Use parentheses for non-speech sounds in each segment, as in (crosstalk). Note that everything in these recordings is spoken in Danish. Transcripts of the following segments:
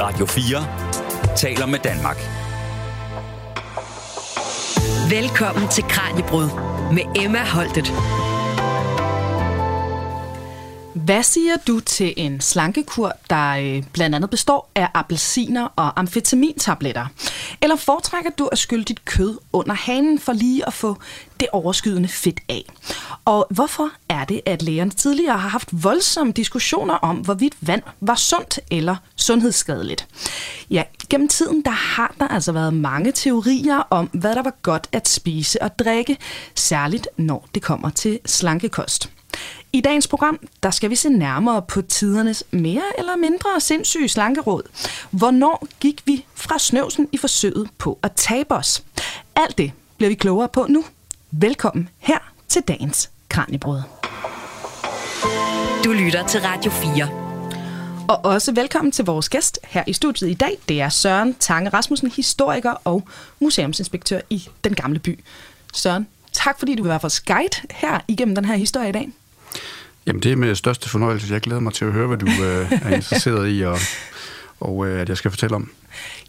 Radio 4 taler med Danmark. Velkommen til Kranjebrud med Emma Holtet. Hvad siger du til en slankekur, der øh, blandt andet består af appelsiner og amfetamintabletter? Eller foretrækker du at skylle dit kød under hanen for lige at få det overskydende fedt af? Og hvorfor er det, at lægerne tidligere har haft voldsomme diskussioner om, hvorvidt vand var sundt eller sundhedsskadeligt? Ja, gennem tiden der har der altså været mange teorier om, hvad der var godt at spise og drikke, særligt når det kommer til slankekost. I dagens program, der skal vi se nærmere på tidernes mere eller mindre sindssyge slankeråd. Hvornår gik vi fra snøvsen i forsøget på at tabe os? Alt det bliver vi klogere på nu. Velkommen her til dagens Kranjebrød. Du lytter til Radio 4. Og også velkommen til vores gæst her i studiet i dag. Det er Søren Tange Rasmussen, historiker og museumsinspektør i Den Gamle By. Søren, tak fordi du vil være vores guide her igennem den her historie i dag. Jamen det er med største fornøjelse. Jeg glæder mig til at høre, hvad du øh, er interesseret i, og, og øh, at jeg skal fortælle om.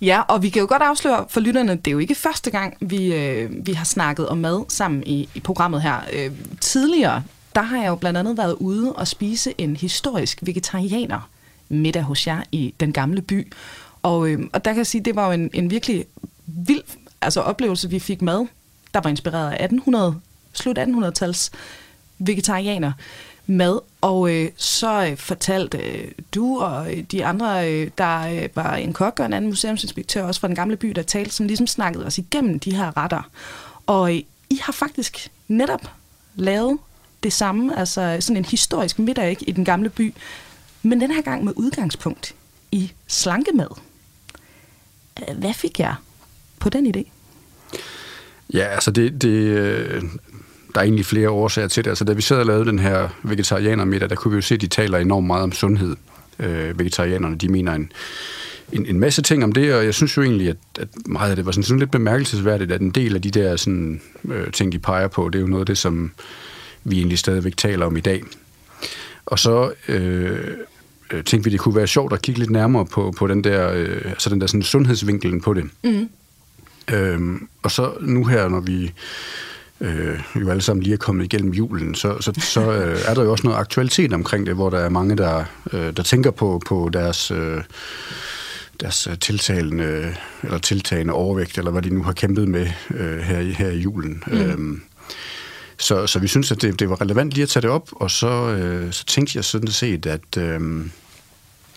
Ja, og vi kan jo godt afsløre for lytterne, det er jo ikke første gang, vi, øh, vi har snakket om mad sammen i, i programmet her. Øh, tidligere, der har jeg jo blandt andet været ude og spise en historisk vegetarianer middag hos jer i den gamle by. Og, øh, og der kan jeg sige, det var jo en, en virkelig vild altså, oplevelse, vi fik mad, der var inspireret af 1800, slut 1800-tals vegetarianer mad, og øh, så øh, fortalte øh, du og øh, de andre, øh, der øh, var en kok og en anden museumsinspektør også fra den gamle by, der talte, som ligesom snakkede os igennem de her retter. Og øh, I har faktisk netop lavet det samme, altså sådan en historisk middag ikke, i den gamle by, men den her gang med udgangspunkt i slankemad. Hvad fik jeg på den idé? Ja, altså det, det, øh, der er egentlig flere årsager til det. Altså da vi sad og lavede den her vegetarianermiddag, der kunne vi jo se, at de taler enormt meget om sundhed. Øh, vegetarianerne, de mener en, en, en masse ting om det, og jeg synes jo egentlig, at, at meget af det var sådan, sådan lidt bemærkelsesværdigt, at en del af de der sådan, øh, ting, de peger på, det er jo noget af det, som vi egentlig stadigvæk taler om i dag. Og så øh, øh, tænkte vi, det kunne være sjovt at kigge lidt nærmere på, på den der, øh, altså den der sådan sundhedsvinkelen på det. Mm. Øhm, og så nu her, når vi øh, jo alle sammen lige er kommet igennem julen, så, så, så øh, er der jo også noget aktualitet omkring det, hvor der er mange, der, øh, der tænker på, på deres, øh, deres tiltalende, eller tiltagende overvægt, eller hvad de nu har kæmpet med øh, her, i, her i julen. Mm. Øhm, så, så vi synes, at det, det var relevant lige at tage det op, og så, øh, så tænkte jeg sådan set, at øh,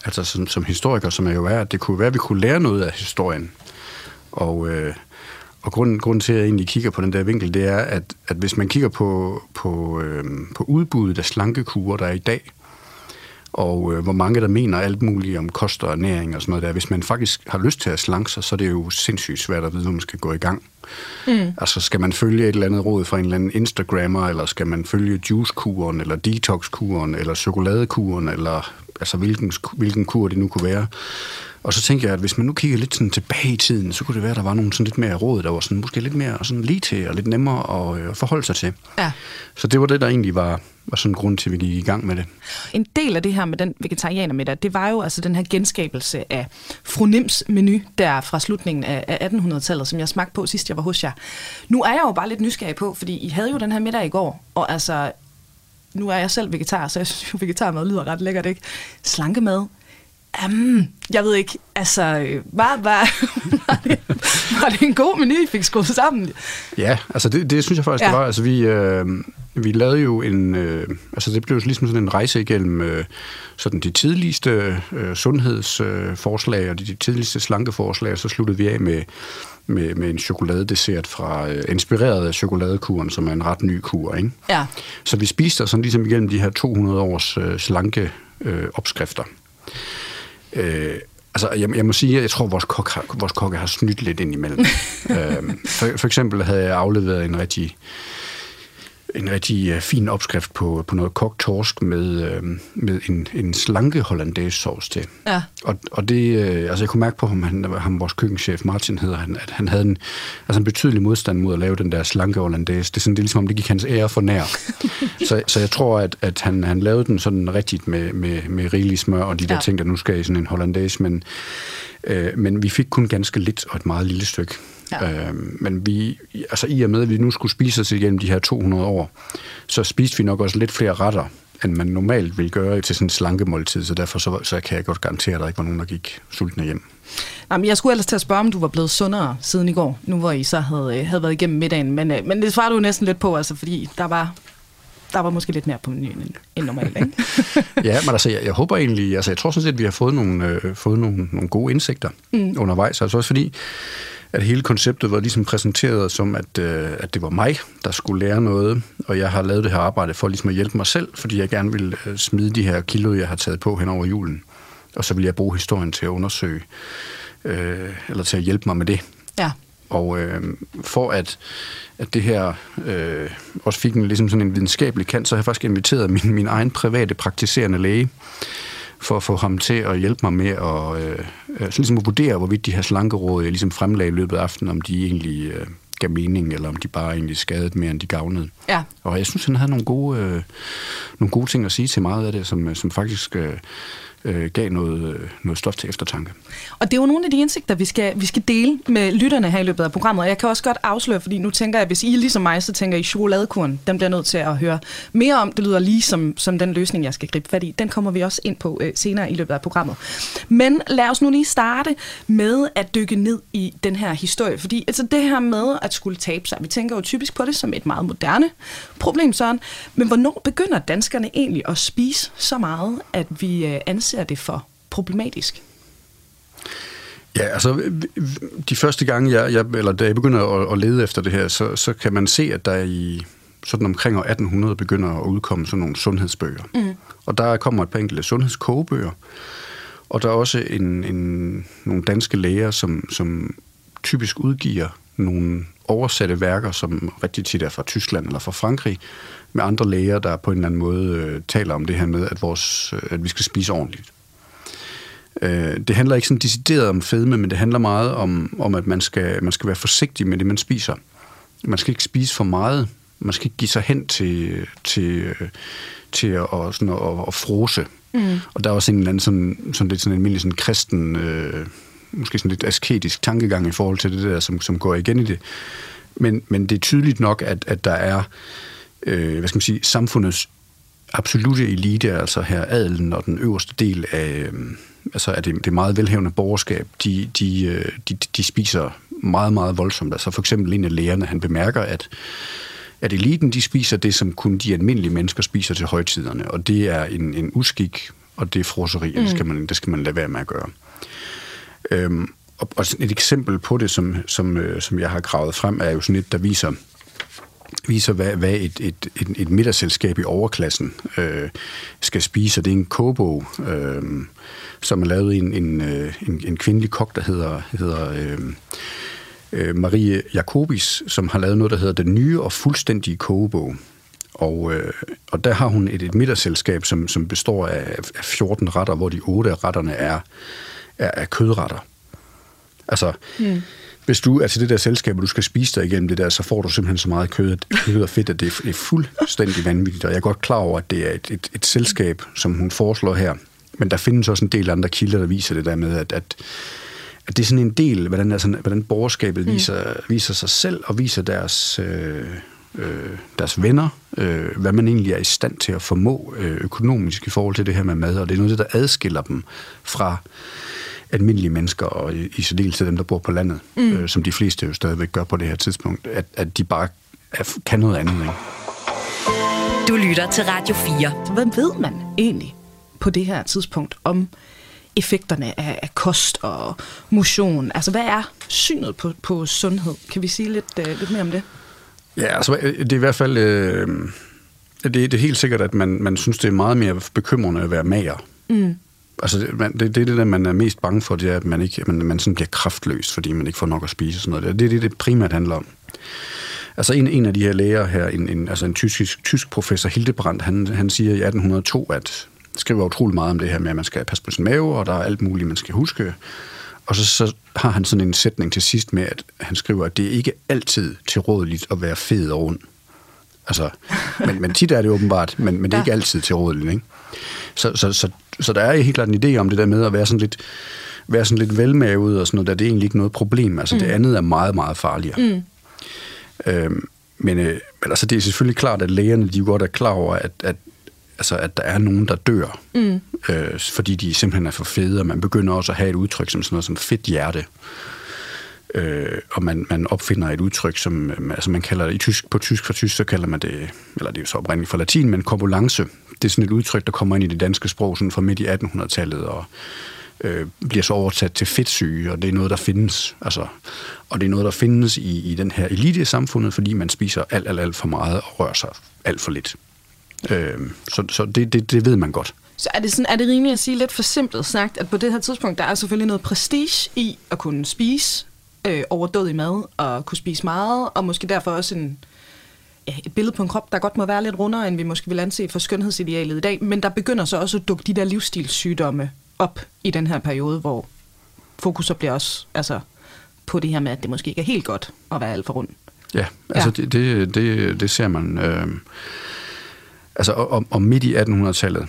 altså som, som historiker, som jeg jo er, at det kunne være, at vi kunne lære noget af historien. Og, øh, og grunden, grunden til, at jeg egentlig kigger på den der vinkel, det er, at, at hvis man kigger på, på, øh, på udbuddet af slankekurer, der er i dag, og øh, hvor mange der mener alt muligt om kost og ernæring og sådan noget der. Hvis man faktisk har lyst til at slanke sig, så er det jo sindssygt svært at vide, hvor man skal gå i gang. Mm. Altså skal man følge et eller andet råd fra en eller anden Instagrammer, eller skal man følge juicekuren, eller detoxkuren, eller chokoladekuren, eller altså hvilken, hvilken kur det nu kunne være. Og så tænker jeg, at hvis man nu kigger lidt sådan tilbage i tiden, så kunne det være, at der var nogle sådan lidt mere råd, der var sådan, måske lidt mere sådan lige til og lidt nemmere at øh, forholde sig til. Ja. Så det var det, der egentlig var, var sådan en grund til, at vi gik i gang med det. En del af det her med den vegetarianer middag, det var jo altså den her genskabelse af fru Nims menu, der fra slutningen af 1800-tallet, som jeg smagte på sidst, jeg var hos jer. Nu er jeg jo bare lidt nysgerrig på, fordi I havde jo den her middag i går, og altså, nu er jeg selv vegetar, så jeg synes jo, vegetarmad lyder ret lækkert, ikke? Slankemad, Um, jeg ved ikke, altså, var, var, (laughs) var, det, var det en god menu, I fik skruet sammen? Ja, altså det, det synes jeg faktisk, ja. det var. Altså vi, øh, vi lavede jo en, øh, altså det blev ligesom sådan en rejse igennem øh, sådan de tidligste øh, sundhedsforslag øh, og de, de tidligste slankeforslag, og så sluttede vi af med, med, med en chokoladedessert fra, øh, inspireret af chokoladekuren, som er en ret ny kur, ikke? Ja. Så vi spiste sådan ligesom igennem de her 200 års øh, slanke øh, opskrifter. Øh, altså, jeg, jeg må sige, at jeg tror, at vores, kok har, vores kokke har snydt lidt ind imellem. (laughs) øh, for, for eksempel havde jeg afleveret en rigtig en rigtig uh, fin opskrift på, på noget kogt torsk med, uh, med en, en slanke hollandaise sovs til. Ja. Og, og det, uh, altså jeg kunne mærke på ham, han, ham vores køkkenchef Martin hedder han, at han havde en, altså en betydelig modstand mod at lave den der slanke hollandaise. Det er, sådan, det er ligesom, om det gik hans ære for nær. (laughs) så, så jeg tror, at, at han, han lavede den sådan rigtigt med, med, med rigelig smør og de der Ja. ting, der nu skal i sådan en hollandaise, men, uh, men vi fik kun ganske lidt og et meget lille stykke. Ja. Øh, men vi, altså i og med, at vi nu skulle spise os igennem de her 200 år, så spiste vi nok også lidt flere retter, end man normalt vil gøre til sådan en slankemåltid, så derfor så, så kan jeg godt garantere, at der ikke var nogen, der gik sultne hjem. Jamen, jeg skulle ellers til at spørge, om du var blevet sundere siden i går, nu hvor I så havde, øh, havde været igennem middagen. Men, øh, men det svarer du næsten lidt på, altså, fordi der var, der var måske lidt mere på menuen end, end normalt, ikke? (laughs) Ja, men altså, jeg, jeg håber egentlig, altså jeg tror sådan set, at vi har fået nogle, øh, fået nogle, nogle gode indsigter mm. undervejs. Altså også fordi, at hele konceptet var ligesom præsenteret som, at, øh, at det var mig, der skulle lære noget, og jeg har lavet det her arbejde for ligesom at hjælpe mig selv, fordi jeg gerne vil øh, smide de her kilo, jeg har taget på hen over julen. Og så vil jeg bruge historien til at undersøge, øh, eller til at hjælpe mig med det. ja. Og øh, for at, at det her øh, også fik en, ligesom sådan en videnskabelig kant, så har jeg faktisk inviteret min, min egen private praktiserende læge, for at få ham til at hjælpe mig med at, øh, øh, så ligesom at vurdere, hvorvidt de her slankeråd, jeg ligesom fremlagde i løbet af aftenen, om de egentlig øh, gav mening, eller om de bare egentlig skadede mere, end de gavnede. Ja. Og jeg synes, han havde nogle gode, øh, nogle gode ting at sige til meget af det, som, som faktisk øh, øh, gav noget, øh, noget stof til eftertanke. Og det er jo nogle af de indsigter, vi skal, vi skal dele med lytterne her i løbet af programmet. Og jeg kan også godt afsløre, fordi nu tænker jeg, at hvis I er ligesom mig, så tænker I chokoladekuren. Den bliver nødt til at høre mere om. Det lyder lige som, som den løsning, jeg skal gribe fat i. Den kommer vi også ind på øh, senere i løbet af programmet. Men lad os nu lige starte med at dykke ned i den her historie. Fordi altså, det her med at skulle tabe sig, vi tænker jo typisk på det som et meget moderne problem, sådan. Men hvornår begynder danskerne egentlig at spise så meget, at vi øh, anser det for problematisk? Ja, altså de første gange, jeg, jeg, eller da jeg begynder at, at lede efter det her, så, så kan man se, at der i sådan omkring år 1800 begynder at udkomme sådan nogle sundhedsbøger. Mm. Og der kommer et par enkelte sundhedskogebøger, og der er også en, en, nogle danske læger, som, som typisk udgiver nogle oversatte værker, som rigtig tit er fra Tyskland eller fra Frankrig, med andre læger, der på en eller anden måde øh, taler om det her med, at, vores, øh, at vi skal spise ordentligt. Øh, det handler ikke sådan decideret om fedme, men det handler meget om, om at man skal, man skal være forsigtig med det, man spiser. Man skal ikke spise for meget. Man skal ikke give sig hen til, til, øh, til at, sådan at, at frose. Mm. Og der er også en eller anden sådan, sådan lidt sådan en almindelig sådan kristen, øh, måske sådan lidt asketisk tankegang i forhold til det der, som, som går igen i det. Men, men det er tydeligt nok, at, at der er, øh, hvad skal man sige, samfundets absolute elite, altså her adelen og den øverste del af, øh, altså af det, det meget velhævende borgerskab, de, de, øh, de, de spiser meget, meget voldsomt. Altså for eksempel en af lægerne, han bemærker, at, at eliten, de spiser det, som kun de almindelige mennesker spiser til højtiderne, og det er en, en uskik, og det er froseri, mm. det, skal man, det skal man lade være med at gøre. Øhm, og, og et eksempel på det, som, som, øh, som jeg har gravet frem, er jo sådan et, der viser, viser, hvad, hvad et, et, et, et middagsselskab i overklassen øh, skal spise. Og det er en kogebog, øh, som er lavet i en, en, øh, en, en kvindelig kok, der hedder, hedder øh, øh, Marie Jacobis, som har lavet noget, der hedder Den nye og fuldstændige kogebog. Og, øh, og der har hun et, et middagsselskab, som, som består af, af 14 retter, hvor de 8 af retterne er, er, er kødretter. Altså, mm hvis du er til det der selskab, og du skal spise dig igennem det der, så får du simpelthen så meget kød, kød og fedt, at det er, fuldstændig vanvittigt. Og jeg er godt klar over, at det er et, et, et selskab, som hun foreslår her. Men der findes også en del andre kilder, der viser det der med, at, at, at det er sådan en del, hvordan, altså, hvordan borgerskabet mm. viser, viser sig selv og viser deres... Øh, øh, deres venner, øh, hvad man egentlig er i stand til at formå øh, økonomisk i forhold til det her med mad, og det er noget, der adskiller dem fra almindelige mennesker, og i, i særdeleshed dem, der bor på landet, mm. øh, som de fleste jo stadigvæk gør på det her tidspunkt, at, at de bare er, kan noget andet. Ikke? Du lytter til Radio 4. Så hvad ved man egentlig på det her tidspunkt om effekterne af, af kost og motion? Altså, hvad er synet på, på sundhed? Kan vi sige lidt, uh, lidt mere om det? Ja, altså, det er i hvert fald... Øh, det, det er helt sikkert, at man, man synes, det er meget mere bekymrende at være mager. Mm. Altså, det, man, det, det er det, der man er mest bange for, det er, at man, ikke, man, man sådan bliver kraftløs, fordi man ikke får nok at spise og sådan noget. Det er det, det primært handler om. Altså en, en af de her læger her, en, en, altså en tysk, tysk professor Hildebrandt, han, han siger i 1802, at skriver utrolig meget om det her med, at man skal passe på sin mave, og der er alt muligt, man skal huske. Og så, så har han sådan en sætning til sidst med, at han skriver, at det er ikke altid tilrådeligt at være fed og rund. Altså, men, men tit er det åbenbart, men, men det er ikke altid tilrådeligt. Ikke? Så, så, så, så der er helt klart en idé om det der med at være sådan lidt, være sådan lidt velmavet og sådan noget, der det er egentlig ikke noget problem. Altså mm. det andet er meget, meget farligere. Mm. Øhm, men, øh, men altså, det er selvfølgelig klart, at lægerne de godt er klar over, at, at, altså, at der er nogen, der dør, mm. øh, fordi de simpelthen er for fede, og man begynder også at have et udtryk som sådan noget som fedt hjerte. Øh, og man, man opfinder et udtryk, som øh, altså man kalder i tysk, på tysk for tysk, så kalder man det, eller det er jo så oprindeligt fra latin, men korpulence. Det er sådan et udtryk, der kommer ind i det danske sprog sådan fra midt i 1800-tallet, og øh, bliver så oversat til fedtsyge, og det er noget, der findes. Altså, og det er noget, der findes i, i den her elite samfundet, fordi man spiser alt, alt, alt for meget og rører sig alt for lidt. Øh, så så det, det, det ved man godt. Så er det, sådan, er det rimeligt at sige lidt for simpelt sagt, at på det her tidspunkt, der er selvfølgelig noget prestige i at kunne spise øh, overdødig mad, og kunne spise meget, og måske derfor også en, ja, et billede på en krop, der godt må være lidt rundere, end vi måske vil anse for skønhedsidealet i dag. Men der begynder så også at dukke de der livsstilssygdomme op i den her periode, hvor fokus så bliver også altså, på det her med, at det måske ikke er helt godt at være alt for rund. Ja, altså ja. Det, det, det, det ser man. Øh, altså, og, og midt i 1800-tallet,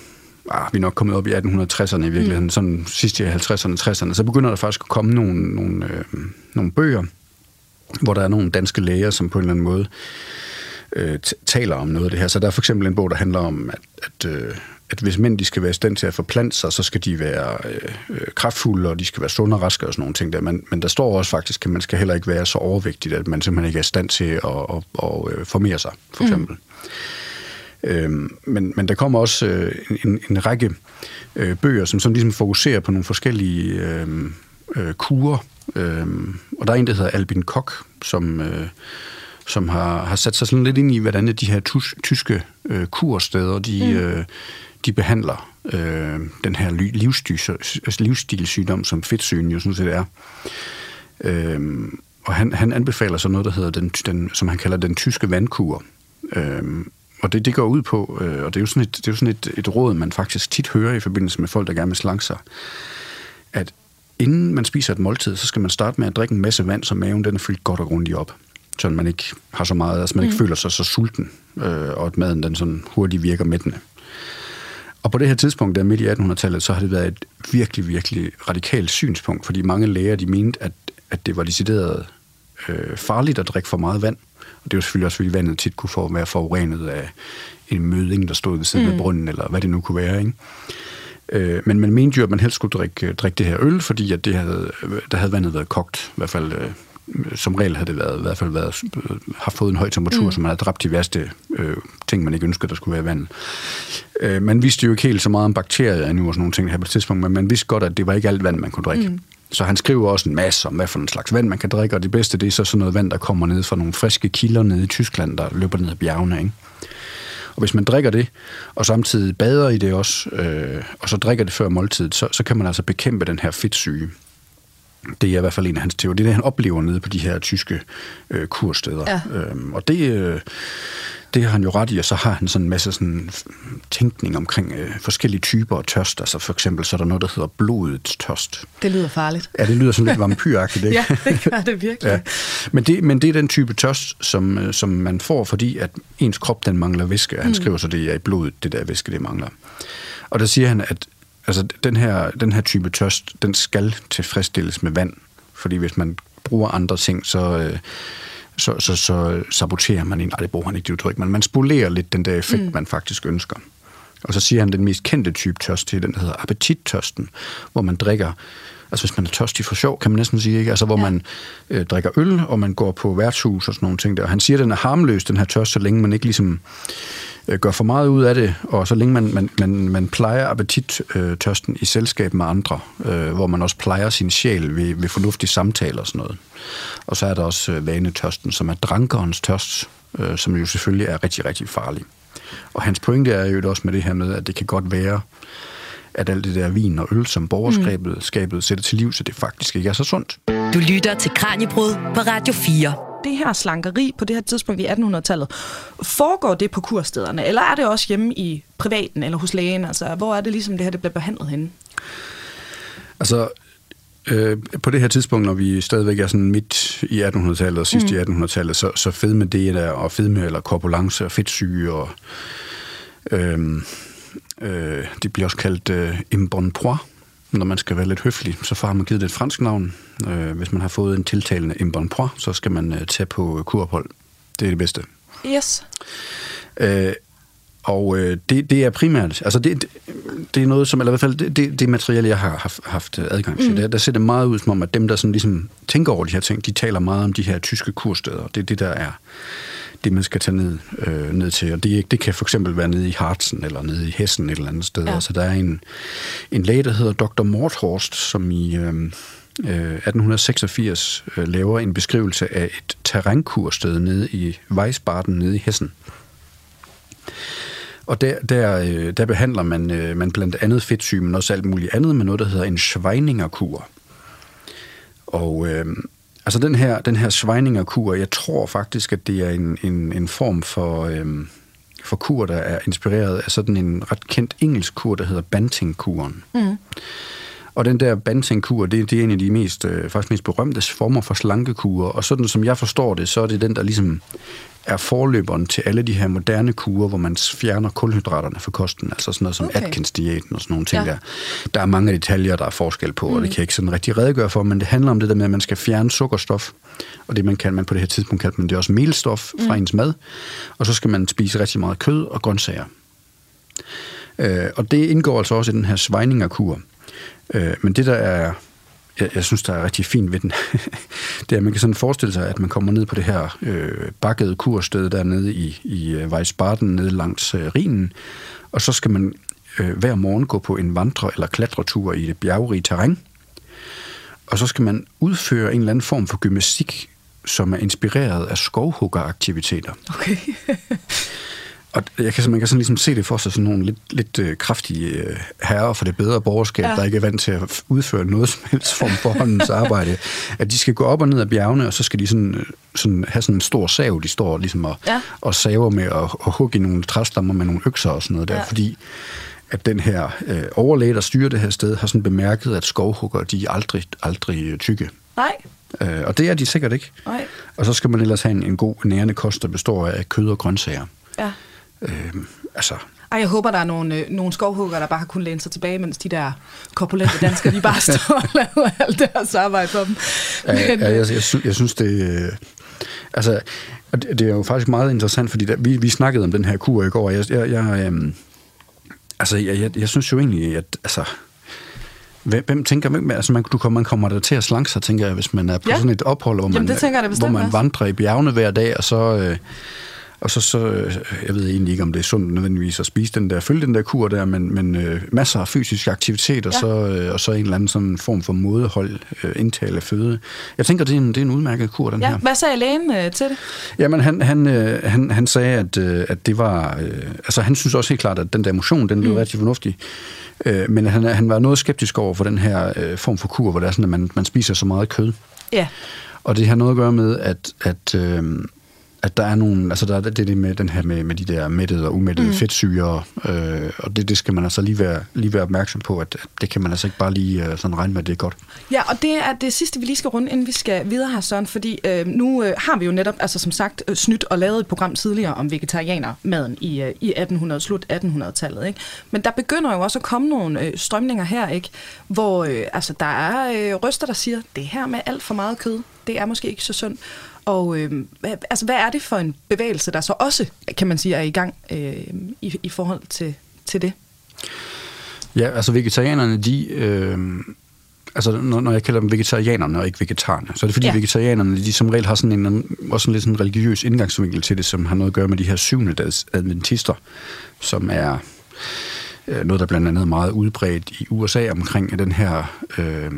ah, vi er nok kommet op i 1860'erne i virkeligheden, mm. sådan sidst i 50'erne, 60'erne, så begynder der faktisk at komme nogle, nogle, øh, nogle bøger, hvor der er nogle danske læger, som på en eller anden måde øh, taler om noget af det her. Så der er for eksempel en bog, der handler om, at, at, øh, at hvis mænd de skal være i stand til at forplante sig, så skal de være øh, øh, kraftfulde, og de skal være sunde og raske og sådan nogle ting der. Men, men der står også faktisk, at man skal heller ikke være så overvægtig, at man simpelthen ikke er i stand til at, at, at, at øh, formere sig, for mm. eksempel. Mm. Øh, men, men der kommer også øh, en, en række øh, bøger, som, som ligesom fokuserer på nogle forskellige øh, øh, kurer. Øh, og der er en, der hedder Albin Kok, som, øh, som har, har sat sig sådan lidt ind i, hvordan de her tus, tyske øh, kursteder, de, mm. øh, de behandler øh, den her livsstilssygdom, som fedtsygen jo sådan set er. Øh, og han, han anbefaler så noget, der hedder den, den, som han kalder den tyske vandkur. Øh, og det, det går ud på, øh, og det er jo sådan, et, det er jo sådan et, et råd, man faktisk tit hører i forbindelse med folk, der gerne vil slanke sig, at inden man spiser et måltid, så skal man starte med at drikke en masse vand, så maven den er fyldt godt og grundigt op. Så man ikke har så meget, altså man ikke mm. føler sig så sulten, øh, og at maden den sådan hurtigt virker mættende. Og på det her tidspunkt, der midt i 1800-tallet, så har det været et virkelig, virkelig radikalt synspunkt, fordi mange læger, de mente, at, at det var decideret øh, farligt at drikke for meget vand. Og det var selvfølgelig også, fordi vandet tit kunne få være forurenet af en møding, der stod ved siden mm. af brunnen, eller hvad det nu kunne være. Ikke? Øh, men man mente jo, at man helst skulle drikke, drikke det her øl, fordi at det havde, der havde vandet været kogt, i hvert fald øh, som regel havde det været, i hvert fald været, har fået en høj temperatur, mm. så man havde dræbt de værste øh, ting, man ikke ønskede, der skulle være vand. Øh, man vidste jo ikke helt så meget om bakterier endnu og sådan nogle ting her på et tidspunkt, men man vidste godt, at det var ikke alt vand, man kunne drikke. Mm. Så han skriver også en masse om, hvad for en slags vand man kan drikke, og det bedste det er så sådan noget vand, der kommer ned fra nogle friske kilder nede i Tyskland, der løber ned ad bjergene. Ikke? Og hvis man drikker det, og samtidig bader i det også, øh, og så drikker det før måltidet, så, så kan man altså bekæmpe den her fedtsyge. Det er i hvert fald en af hans teorier. Det er det, han oplever nede på de her tyske øh, kursteder. Ja. Øhm, og det, øh, det har han jo ret i, og så har han sådan en masse sådan tænkning omkring øh, forskellige typer af tørst. Altså for eksempel så er der noget, der hedder blodets tørst. Det lyder farligt. Ja, det lyder sådan lidt vampyragtigt, ikke? (laughs) ja, det gør det virkelig. ja. men, det, men det er den type tørst, som, øh, som man får, fordi at ens krop den mangler væske. Han mm. skriver så, det er i blodet, det der væske, det mangler. Og der siger han, at altså, den, her, den her type tørst, den skal tilfredsstilles med vand. Fordi hvis man bruger andre ting, så... Øh, så, så, så saboterer man en, nej det bruger han ikke det udtryk, men man spolerer lidt den der effekt, mm. man faktisk ønsker. Og så siger han, den mest kendte type tørst til den, der hedder appetittørsten, hvor man drikker, altså hvis man er tørstig for sjov, kan man næsten sige, ikke? Altså hvor ja. man øh, drikker øl, og man går på værtshus og sådan nogle ting der. Og han siger, at den er harmløs, den her tørst, så længe man ikke ligesom øh, gør for meget ud af det, og så længe man, man, man, man plejer appetittørsten i selskab med andre, øh, hvor man også plejer sin sjæl ved, ved fornuftige samtaler og sådan noget. Og så er der også øh, vanetørsten, som er drankerens tørst, øh, som jo selvfølgelig er rigtig, rigtig farlig. Og hans pointe er jo også med det her med, at det kan godt være, at alt det der vin og øl, som borgerskabet mm. skabet sætter til liv, så det faktisk ikke er så sundt. Du lytter til Kranjebrud på Radio 4. det her slankeri på det her tidspunkt i 1800-tallet, foregår det på kurstederne, eller er det også hjemme i privaten eller hos lægen? Altså, hvor er det ligesom det her, det bliver behandlet henne? Altså, øh, på det her tidspunkt, når vi stadigvæk er sådan midt i 1800-tallet og sidst mm. i 1800-tallet, så, så fedme det der, og fedme eller korpulence og fedtsyge og øh, øh, det bliver også kaldt øh, embonpoint, når man skal være lidt høflig, så får man givet det et fransk navn. Øh, hvis man har fået en tiltalende embonpoint, så skal man øh, tage på kurophold. Det er det bedste. Yes. Øh, og øh, det, det er primært, altså det, det, det er noget som, eller i hvert fald det, det, det materiale, jeg har haft, haft adgang til, mm. der, der ser det meget ud som om, at dem, der sådan ligesom tænker over de her ting, de taler meget om de her tyske kursteder. Det er det, der er det, man skal tage ned, øh, ned til. Og det, det kan for eksempel være nede i Harzen eller nede i Hessen et eller andet sted. Ja. Altså, der er en, en læge, der hedder Dr. Morthorst, som i øh, 1886 øh, laver en beskrivelse af et terrænkursted nede i Weisbaden nede i Hessen. Og der, der, øh, der behandler man, øh, man blandt andet fedtsyge, men også alt muligt andet med noget, der hedder en Schweiningerkur. Og øh, altså den her, den her Schweiningerkur, jeg tror faktisk, at det er en, en, en form for, øhm, for kur, der er inspireret af sådan en ret kendt engelsk kur, der hedder Banting-kuren. Mm. Og den der Banting-kur, det, det er en af de mest, øh, faktisk mest berømte former for slankekurer. Og sådan som jeg forstår det, så er det den, der ligesom er forløberen til alle de her moderne kurer, hvor man fjerner kulhydraterne fra kosten, altså sådan noget som okay. Atkins-diæten og sådan nogle ting ja. der. Der er mange detaljer, der er forskel på, mm. og det mm. kan jeg ikke sådan rigtig redegøre for, men det handler om det der med, at man skal fjerne sukkerstof, og det man kan, man på det her tidspunkt kalder man det også melstof fra mm. ens mad, og så skal man spise rigtig meget kød og grøntsager. Øh, og det indgår altså også i den her svejningerkur. Øh, men det, der er jeg, jeg synes, der er rigtig fint ved den, (laughs) det er, at man kan sådan forestille sig, at man kommer ned på det her øh, bakkede kursted dernede i, i øh, Weisbaden, nede langs øh, Rhinen, og så skal man øh, hver morgen gå på en vandre- eller klatretur i det bjergrige terræn, og så skal man udføre en eller anden form for gymnastik, som er inspireret af skovhuggeraktiviteter. Okay. (laughs) Og jeg kan, man kan sådan ligesom se det for sig sådan nogle lidt, lidt øh, kraftige øh, herrer for det bedre borgerskab, ja. der ikke er vant til at udføre noget (laughs) som helst form for håndens arbejde. At de skal gå op og ned ad bjergene, og så skal de sådan, øh, sådan have sådan en stor sav, de står ligesom og, ja. og saver med og, og hugge i nogle træstammer med nogle økser og sådan noget der, ja. fordi at den her øh, overlæge, der styrer det her sted, har sådan bemærket, at skovhugger, de er aldrig, aldrig øh, tykke. Nej. Øh, og det er de sikkert ikke. Nej. Og så skal man ellers have en, en god nærende kost, der består af kød og grøntsager. Ja. Øh, altså, ej, jeg håber, der er nogle, øh, nogle skovhugger, der bare har kunnet læne sig tilbage, mens de der korpulente danskere, de bare (laughs) står og laver alt deres arbejde for dem. Men, ja, ja, jeg, jeg, synes, jeg synes, det... Øh, altså, det, det er jo faktisk meget interessant, fordi der, vi, vi snakkede om den her kur i går, og jeg, jeg, jeg, øh, altså, jeg, jeg, jeg synes jo egentlig, at altså, Hvem, hvem tænker, hvem, altså man, du kommer, man kommer der til at slanke sig, tænker jeg, hvis man er på ja. sådan et ophold, hvor man, Jamen, det jeg, hvor man vandrer i bjergene hver dag, og så, øh, og så, så, jeg ved egentlig ikke, om det er sundt nødvendigvis at spise den der, følge den der kur der, men, men øh, masser af fysisk aktivitet, og, ja. så, øh, og så en eller anden sådan form for mådehold, øh, indtale af føde. Jeg tænker, det er en, det er en udmærket kur, den ja. her. Hvad sagde lægen øh, til det? Jamen, han, han, øh, han, han sagde, at, øh, at det var... Øh, altså, han synes også helt klart, at den der motion, den blev mm. rigtig fornuftig. Øh, men han, han var noget skeptisk over for den her øh, form for kur, hvor det er sådan, at man, man spiser så meget kød. Ja. Og det har noget at gøre med, at, at øh, at der er nogle, altså der er det, det med den her med, med de der mættede og umættede mm. fedtsyre, øh, og det, det skal man altså lige være, lige være opmærksom på, at det kan man altså ikke bare lige uh, sådan regne med, at det er godt. Ja, og det er det sidste, vi lige skal runde, inden vi skal videre her, Søren, fordi øh, nu øh, har vi jo netop, altså som sagt, øh, snydt og lavet et program tidligere om vegetarianermaden i, øh, i 1800, slut 1800-tallet, ikke? Men der begynder jo også at komme nogle øh, strømninger her, ikke? Hvor øh, altså, der er øh, røster, der siger, det her med alt for meget kød, det er måske ikke så sundt. Og øh, altså, hvad er det for en bevægelse, der så også, kan man sige, er i gang øh, i, i forhold til, til det? Ja, altså vegetarianerne, de... Øh, altså når, når jeg kalder dem vegetarianerne og ikke vegetarerne, så er det fordi ja. vegetarianerne, de som regel har sådan en, også en lidt sådan religiøs indgangsvinkel til det, som har noget at gøre med de her syvende dags adventister, som er øh, noget, der blandt andet er meget udbredt i USA omkring den her øh,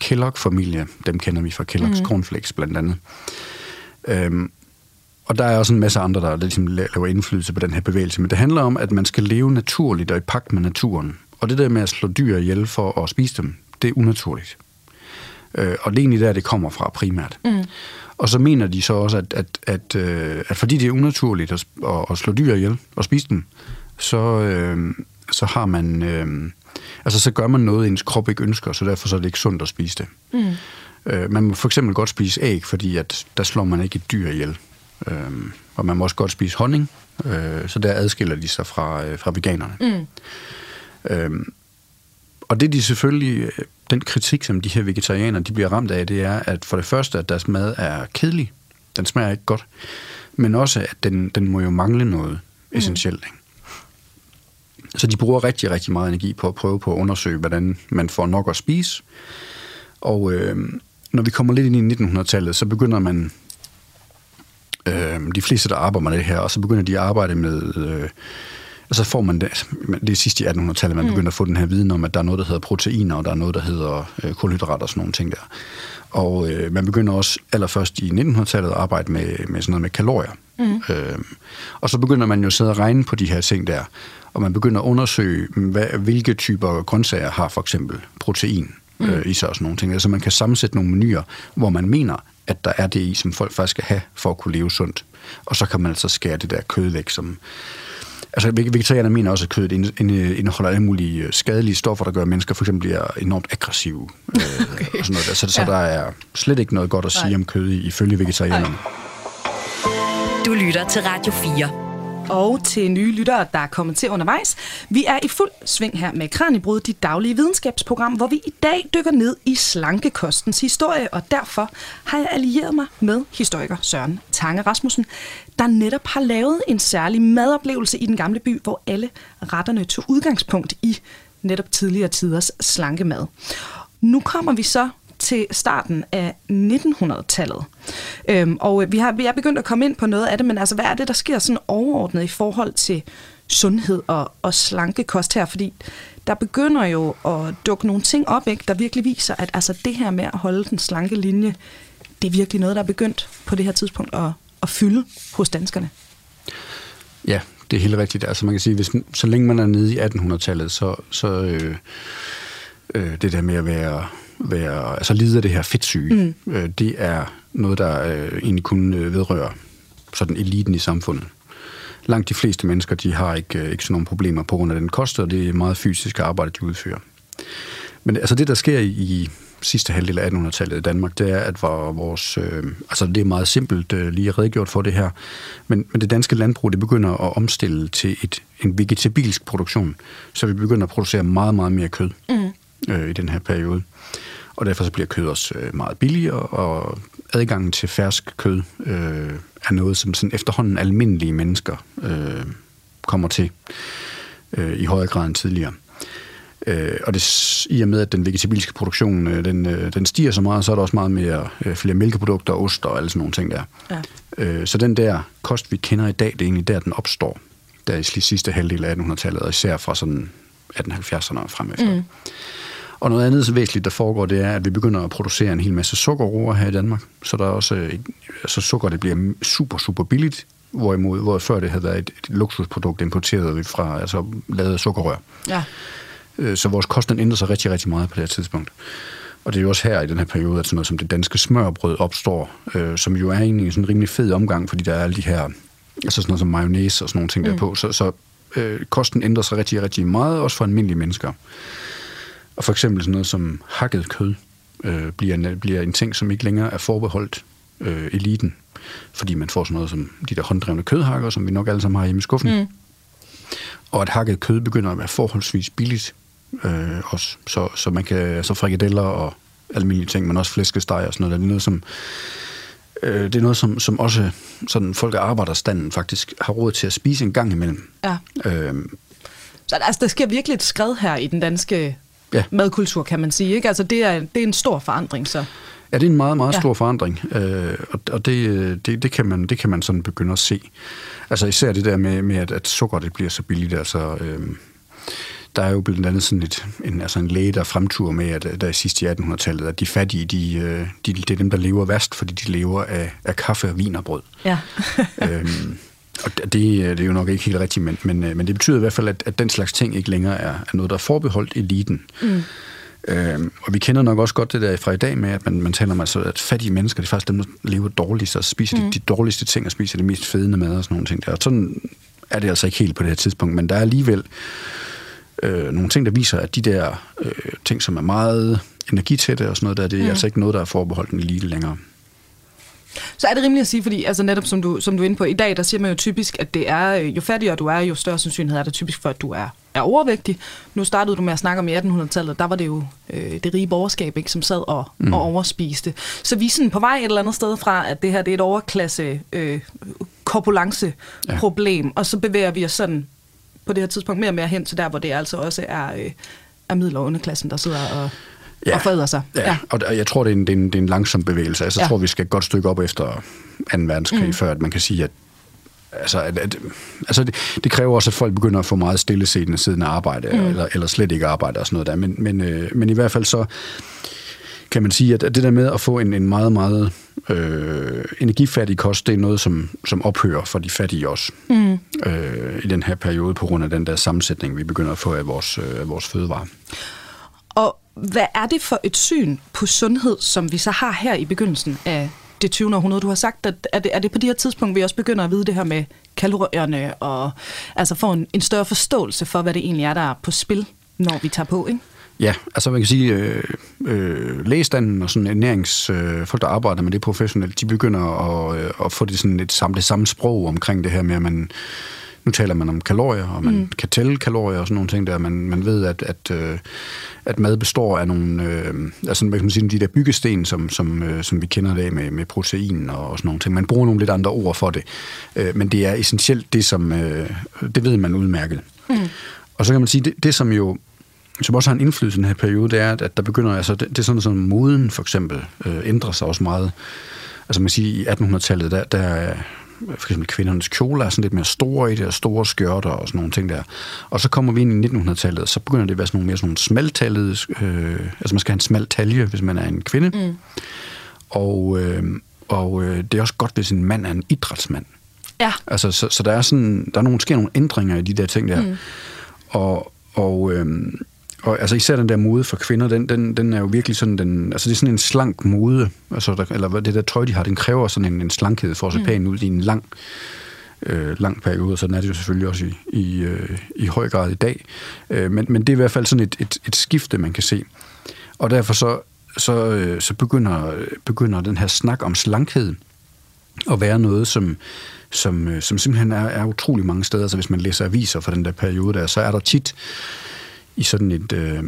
Kellogg-familie. Dem kender vi fra Kellogg's mm. Cornflakes blandt andet. Øhm, og der er også en masse andre, der ligesom laver indflydelse på den her bevægelse. Men det handler om, at man skal leve naturligt og i pagt med naturen. Og det der med at slå dyr ihjel for at spise dem, det er unaturligt. Øh, og det er egentlig der, det kommer fra primært. Mm. Og så mener de så også, at, at, at, øh, at fordi det er unaturligt at, at, at slå dyr ihjel og spise dem, så, øh, så har man... Øh, altså, så gør man noget, ens krop ikke ønsker, så derfor så er det ikke sundt at spise det. Mm. Øh, man må for eksempel godt spise æg, fordi at der slår man ikke et dyr ihjel. Øh, og man må også godt spise honning, øh, så der adskiller de sig fra, øh, fra veganerne. Mm. Øh, og det de selvfølgelig, den kritik, som de her vegetarianere de bliver ramt af, det er, at for det første, at deres mad er kedelig. Den smager ikke godt. Men også, at den, den må jo mangle noget mm. essentielt. Ikke? Så de bruger rigtig, rigtig meget energi på at prøve på at undersøge, hvordan man får nok at spise. Og øh, når vi kommer lidt ind i 1900-tallet, så begynder man, øh, de fleste, der arbejder med det her, og så begynder de at arbejde med... Øh, og så får man det, altså, det er sidst i 1800-tallet, man mm. begynder at få den her viden om, at der er noget, der hedder proteiner, og der er noget, der hedder øh, kulhydrater og sådan nogle ting der. Og øh, man begynder også allerførst i 1900-tallet at arbejde med, med sådan noget med kalorier. Mm. Øh, og så begynder man jo at sidde og regne på de her ting der, og man begynder at undersøge, hvad, hvilke typer grøntsager har for eksempel protein mm. øh, i sig og sådan nogle ting. Altså man kan sammensætte nogle menuer, hvor man mener, at der er det i, som folk faktisk skal have for at kunne leve sundt. Og så kan man altså skære det der kød væk, som, Altså, vegetarierne mener også, at kødet indeholder alle mulige øh, skadelige stoffer, der gør, at mennesker for eksempel bliver enormt aggressive. Øh, (laughs) okay. og sådan noget der. Så, ja. så der er slet ikke noget godt at sige Nej. om kød ifølge vegetarianerne. Du lytter til Radio 4 og til nye lyttere, der er kommet til undervejs. Vi er i fuld sving her med Kranjebrud, dit daglige videnskabsprogram, hvor vi i dag dykker ned i slankekostens historie, og derfor har jeg allieret mig med historiker Søren Tange Rasmussen, der netop har lavet en særlig madoplevelse i den gamle by, hvor alle retterne tog udgangspunkt i netop tidligere tiders slankemad. Nu kommer vi så til starten af 1900-tallet. Øhm, og øh, vi har, vi er begyndt at komme ind på noget af det, men altså, hvad er det, der sker sådan overordnet i forhold til sundhed og, og slankekost her? Fordi der begynder jo at dukke nogle ting op, ikke, der virkelig viser, at altså, det her med at holde den slanke linje, det er virkelig noget, der er begyndt på det her tidspunkt at, at fylde hos danskerne. Ja, det er helt rigtigt. Altså man kan sige, hvis, så længe man er nede i 1800-tallet, så, så øh, øh, det der med at være være, altså lide af det her fedtsyge, mm. øh, det er noget, der øh, egentlig kun øh, vedrører sådan eliten i samfundet. Langt de fleste mennesker, de har ikke, øh, ikke sådan nogle problemer på grund af den kost, og det er meget fysisk arbejde, de udfører. Men altså det, der sker i, i sidste halvdel af 1800-tallet i Danmark, det er, at vores, øh, altså det er meget simpelt øh, lige redegjort for det her, men, men det danske landbrug, det begynder at omstille til et, en vegetabilsk produktion, så vi begynder at producere meget, meget mere kød mm. Øh, i den her periode og derfor så bliver kød også øh, meget billigere, og adgangen til fersk kød øh, er noget, som sådan efterhånden almindelige mennesker øh, kommer til øh, i højere grad end tidligere. Øh, og det, i og med, at den vegetabilske produktion øh, den, øh, den stiger så meget, så er der også meget mere, øh, flere mælkeprodukter, ost og alle sådan nogle ting der. Ja. Øh, så den der kost, vi kender i dag, det er egentlig der, den opstår. Der i sidste halvdel af 1800-tallet, og især fra sådan 1870'erne og frem efter. Mm. Og noget andet væsentligt, der foregår, det er, at vi begynder at producere en hel masse sukkerroer her i Danmark. Så der er også, altså sukker, det bliver super, super billigt, hvorimod, hvor før det havde været et, et luksusprodukt importeret fra, altså lavet af sukkerrør. Ja. Øh, så vores kost, den ændrer sig rigtig, rigtig meget på det her tidspunkt. Og det er jo også her i den her periode, at sådan noget som det danske smørbrød opstår, øh, som jo er egentlig sådan en rimelig fed omgang, fordi der er alle de her, altså sådan noget som mayonnaise og sådan nogle ting mm. derpå. Så, så øh, kosten ændrer sig rigtig, rigtig meget, også for almindelige mennesker. Og for eksempel sådan noget som hakket kød øh, bliver, en, bliver en ting, som ikke længere er forbeholdt øh, eliten, fordi man får sådan noget som de der hånddrevne kødhakker, som vi nok alle sammen har hjemme i skuffen. Mm. Og at hakket kød begynder at være forholdsvis billigt øh, også. Så, så man kan, så frikadeller og almindelige ting, men også flæskesteg og sådan noget, det er noget, som øh, det er noget, som, som også sådan folk af arbejderstanden faktisk har råd til at spise en gang imellem. Ja. Øh, så altså, der sker virkelig et skred her i den danske ja. madkultur, kan man sige. Ikke? Altså, det, er, det er en stor forandring, så. Ja, det er en meget, meget ja. stor forandring, øh, og, og det, det, det, kan man, det kan man sådan begynde at se. Altså især det der med, med at, at sukker det bliver så billigt. Altså, øh, der er jo blandt andet sådan et, en, altså en læge, der fremturer med, at der i sidste i 1800-tallet, at de fattige, de, øh, de, det er dem, der lever værst, fordi de lever af, af kaffe og vin og brød. Ja. (laughs) øhm, og det, det er jo nok ikke helt rigtigt, men, men, øh, men det betyder i hvert fald, at, at den slags ting ikke længere er, er noget, der er forbeholdt eliten. Mm. Øh, og vi kender nok også godt det der fra i dag med, at man, man taler om, altså, at fattige mennesker, det er faktisk dem, der lever dårligst, og spiser mm. de, de dårligste ting, og spiser de mest fedende mad og sådan nogle ting der. Og sådan er det altså ikke helt på det her tidspunkt, men der er alligevel øh, nogle ting, der viser, at de der øh, ting, som er meget energitætte og sådan noget der, det er mm. altså ikke noget, der er forbeholdt en elite længere. Så er det rimeligt at sige, fordi altså netop som du, som du er inde på, i dag, der siger man jo typisk, at det er, jo fattigere du er, jo større sandsynlighed er det typisk for, at du er, er overvægtig. Nu startede du med at snakke om i 1800-tallet, der var det jo øh, det rige borgerskab, ikke, som sad og, mm. og overspiste. Så vi er sådan på vej et eller andet sted fra, at det her det er et overklasse øh, korpulence-problem, ja. og så bevæger vi os sådan på det her tidspunkt mere og mere hen til der, hvor det altså også er, øh, er middel- og underklassen, der sidder og ja. og foræder sig. Ja, ja. og jeg tror, det er, en, det, er en, det er en langsom bevægelse. Altså, jeg ja. tror, vi skal et godt stykke op efter 2. verdenskrig, mm. før at man kan sige, at Altså, at, at, altså det, det kræver også, at folk begynder at få meget stillesiddende siden af arbejde, mm. eller, eller slet ikke arbejde og sådan noget der. Men, men, øh, men i hvert fald så kan man sige, at det der med at få en, en meget, meget øh, energifattig kost, det er noget, som, som ophører for de fattige også mm. øh, i den her periode, på grund af den der sammensætning, vi begynder at få af vores, øh, af vores fødevarer. Og hvad er det for et syn på sundhed, som vi så har her i begyndelsen af det 20. århundrede? Du har sagt, at er det, er det på det her tidspunkt, vi også begynder at vide det her med kalorierne, og altså få en, en større forståelse for, hvad det egentlig er, der er på spil, når vi tager på, ikke? Ja, altså man kan sige, øh, øh, lægestanden og sådan ernæringsfolk, øh, der arbejder med det professionelt, de begynder at, øh, at få det, sådan et, samme, det samme sprog omkring det her med, at man nu taler man om kalorier, og man mm. kan tælle kalorier og sådan nogle ting der. Man, man ved, at, at, øh, at mad består af nogle, øh, altså hvad kan man sige, de der byggesten, som, som, øh, som vi kender det med, med protein og, og sådan nogle ting. Man bruger nogle lidt andre ord for det. Øh, men det er essentielt det, som, øh, det ved man udmærket. Mm. Og så kan man sige, det, det som jo som også har en indflydelse i den her periode, det er, at der begynder, altså det, det er sådan, som moden for eksempel øh, ændrer sig også meget. Altså man siger, i 1800-tallet, der, der for eksempel kvindernes kjoler er sådan lidt mere store i det, og store skørter og sådan nogle ting der. Og så kommer vi ind i 1900-tallet, og så begynder det at være sådan nogle mere sådan nogle smaltallede, øh, altså man skal have en smal talje, hvis man er en kvinde. Mm. Og, øh, og øh, det er også godt, hvis en mand er en idrætsmand. Ja. Altså, så, så der er sådan, der er nogle, sker nogle ændringer i de der ting der. Mm. Og, og øh, og altså især den der mode for kvinder, den, den, den er jo virkelig sådan, den, altså det er sådan en slank mode, altså der, eller det der tøj, de har, den kræver sådan en, en slankhed for at se mm. pæn ud i en lang, øh, lang periode, og sådan er det jo selvfølgelig også i, i, øh, i høj grad i dag. Øh, men, men det er i hvert fald sådan et, et, et skifte, man kan se. Og derfor så, så, øh, så begynder, begynder den her snak om slankhed at være noget, som, som, øh, som simpelthen er, er utrolig mange steder. Så hvis man læser aviser fra den der periode der, så er der tit i sådan et... Øh,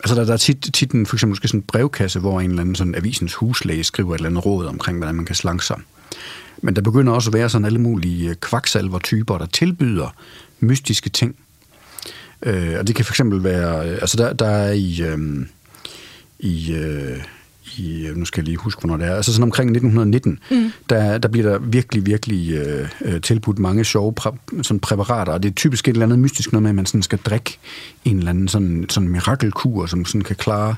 altså der, der er tit, tit en, for eksempel måske sådan en brevkasse, hvor en eller anden sådan avisens huslæge skriver et eller andet råd omkring, hvordan man kan slanke sig. Men der begynder også at være sådan alle mulige øh, kvaksalver-typer, der tilbyder mystiske ting. Øh, og det kan for eksempel være... Øh, altså der, der er i... Øh, i øh, i, nu skal jeg lige huske, hvornår det er, altså sådan omkring 1919, mm. der, der bliver der virkelig, virkelig øh, øh, tilbudt mange sjove præ, sådan præparater, og det er typisk et eller andet mystisk noget med, at man sådan skal drikke en eller anden sådan, sådan mirakelkur, som sådan kan klare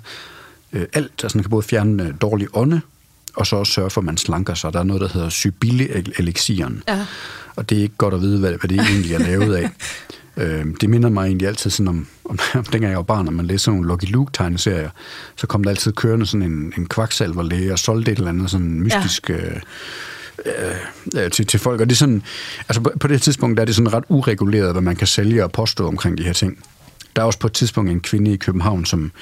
øh, alt, altså man kan både fjerne øh, dårlig ånde, og så også sørge for, at man slanker sig. Der er noget, der hedder Sybille-elixieren. Ja. Og det er ikke godt at vide, hvad, hvad det egentlig er lavet af. (laughs) Øh, det minder mig egentlig altid sådan om, (laughs) om, om dengang jeg var barn, når man læste nogle Lucky Luke-tegneserier, så kom der altid kørende sådan en, en kvaksalverlæge og solgte et eller andet sådan mystisk... Ja. Øh, øh, til, til folk. Og det er sådan, altså på, på det tidspunkt der er det sådan ret ureguleret, hvad man kan sælge og påstå omkring de her ting. Der er også på et tidspunkt en kvinde i København, som,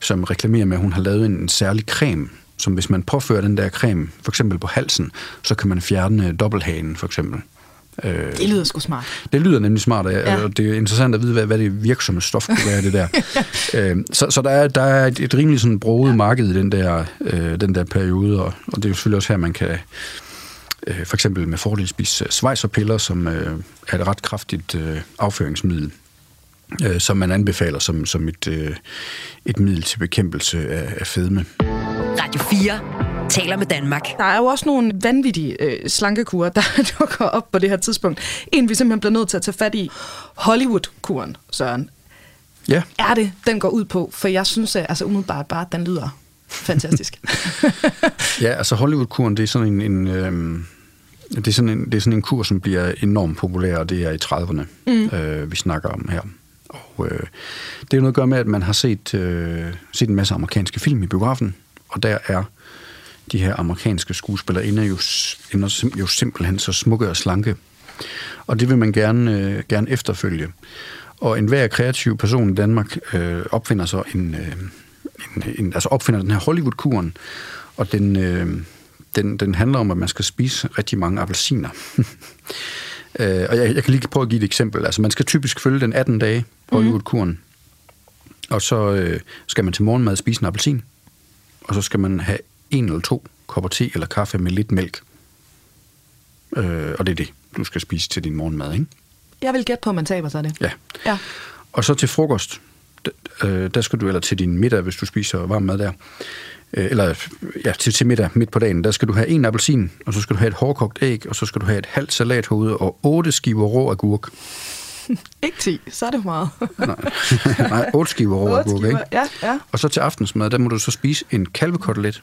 som reklamerer med, at hun har lavet en, en særlig creme, som hvis man påfører den der creme, for eksempel på halsen, så kan man fjerne dobbelthagen, for eksempel. Øh, det lyder sgu smart. Det lyder nemlig smart, og, ja. og det er interessant at vide, hvad, hvad det virksomme stof kunne være, det der. (laughs) øh, så så der, er, der er et, et rimelig sådan broget ja. marked i den der, øh, den der periode, og, og det er jo selvfølgelig også her, man kan øh, for eksempel med fordel spise øh, svejserpiller, som øh, er et ret kraftigt øh, afføringsmiddel øh, som man anbefaler som, som et, øh, et middel til bekæmpelse af, af fedme. Radio 4 taler med Danmark. Der er jo også nogle vanvittige øh, slankekurer, der (laughs) dukker op på det her tidspunkt. En, vi simpelthen bliver nødt til at tage fat i. Hollywood-kuren, Søren. Ja. Er det, den går ud på? For jeg synes, at altså umiddelbart bare, at den lyder fantastisk. (laughs) (laughs) ja, altså Hollywood-kuren, det er sådan en... en øh, det er, sådan en, det er sådan en kur, som bliver enormt populær, og det er i 30'erne, mm. øh, vi snakker om her. Og øh, det er jo noget at gøre med, at man har set, øh, set en masse amerikanske film i biografen, og der er de her amerikanske skuespillere ender jo, ender jo simpelthen så smukke og slanke. Og det vil man gerne, øh, gerne efterfølge. Og enhver kreativ person i Danmark øh, opfinder så en, øh, en, en, altså opfinder den her Hollywood-kuren, og den, øh, den, den handler om, at man skal spise rigtig mange appelsiner. (laughs) øh, og jeg, jeg kan lige prøve at give et eksempel. Altså man skal typisk følge den 18 dage Hollywood-kuren, mm. og så øh, skal man til morgenmad spise en appelsin, og så skal man have en eller to kopper te eller kaffe med lidt mælk. Øh, og det er det, du skal spise til din morgenmad, ikke? Jeg vil gætte på, at man taber sig det. Ja. Ja. Og så til frokost, øh, der skal du, eller til din middag, hvis du spiser varm mad der, øh, eller ja, til, til middag midt på dagen, der skal du have en appelsin, og så skal du have et hårdkogt æg, og så skal du have et halvt salathoved og otte skiver rå agurk. (laughs) Ikke 10, så er det meget. Nej, (laughs) nej otte skiver rå agurk, ikke? Ja, ja. Og så til aftensmad, der må du så spise en kalvekotelet,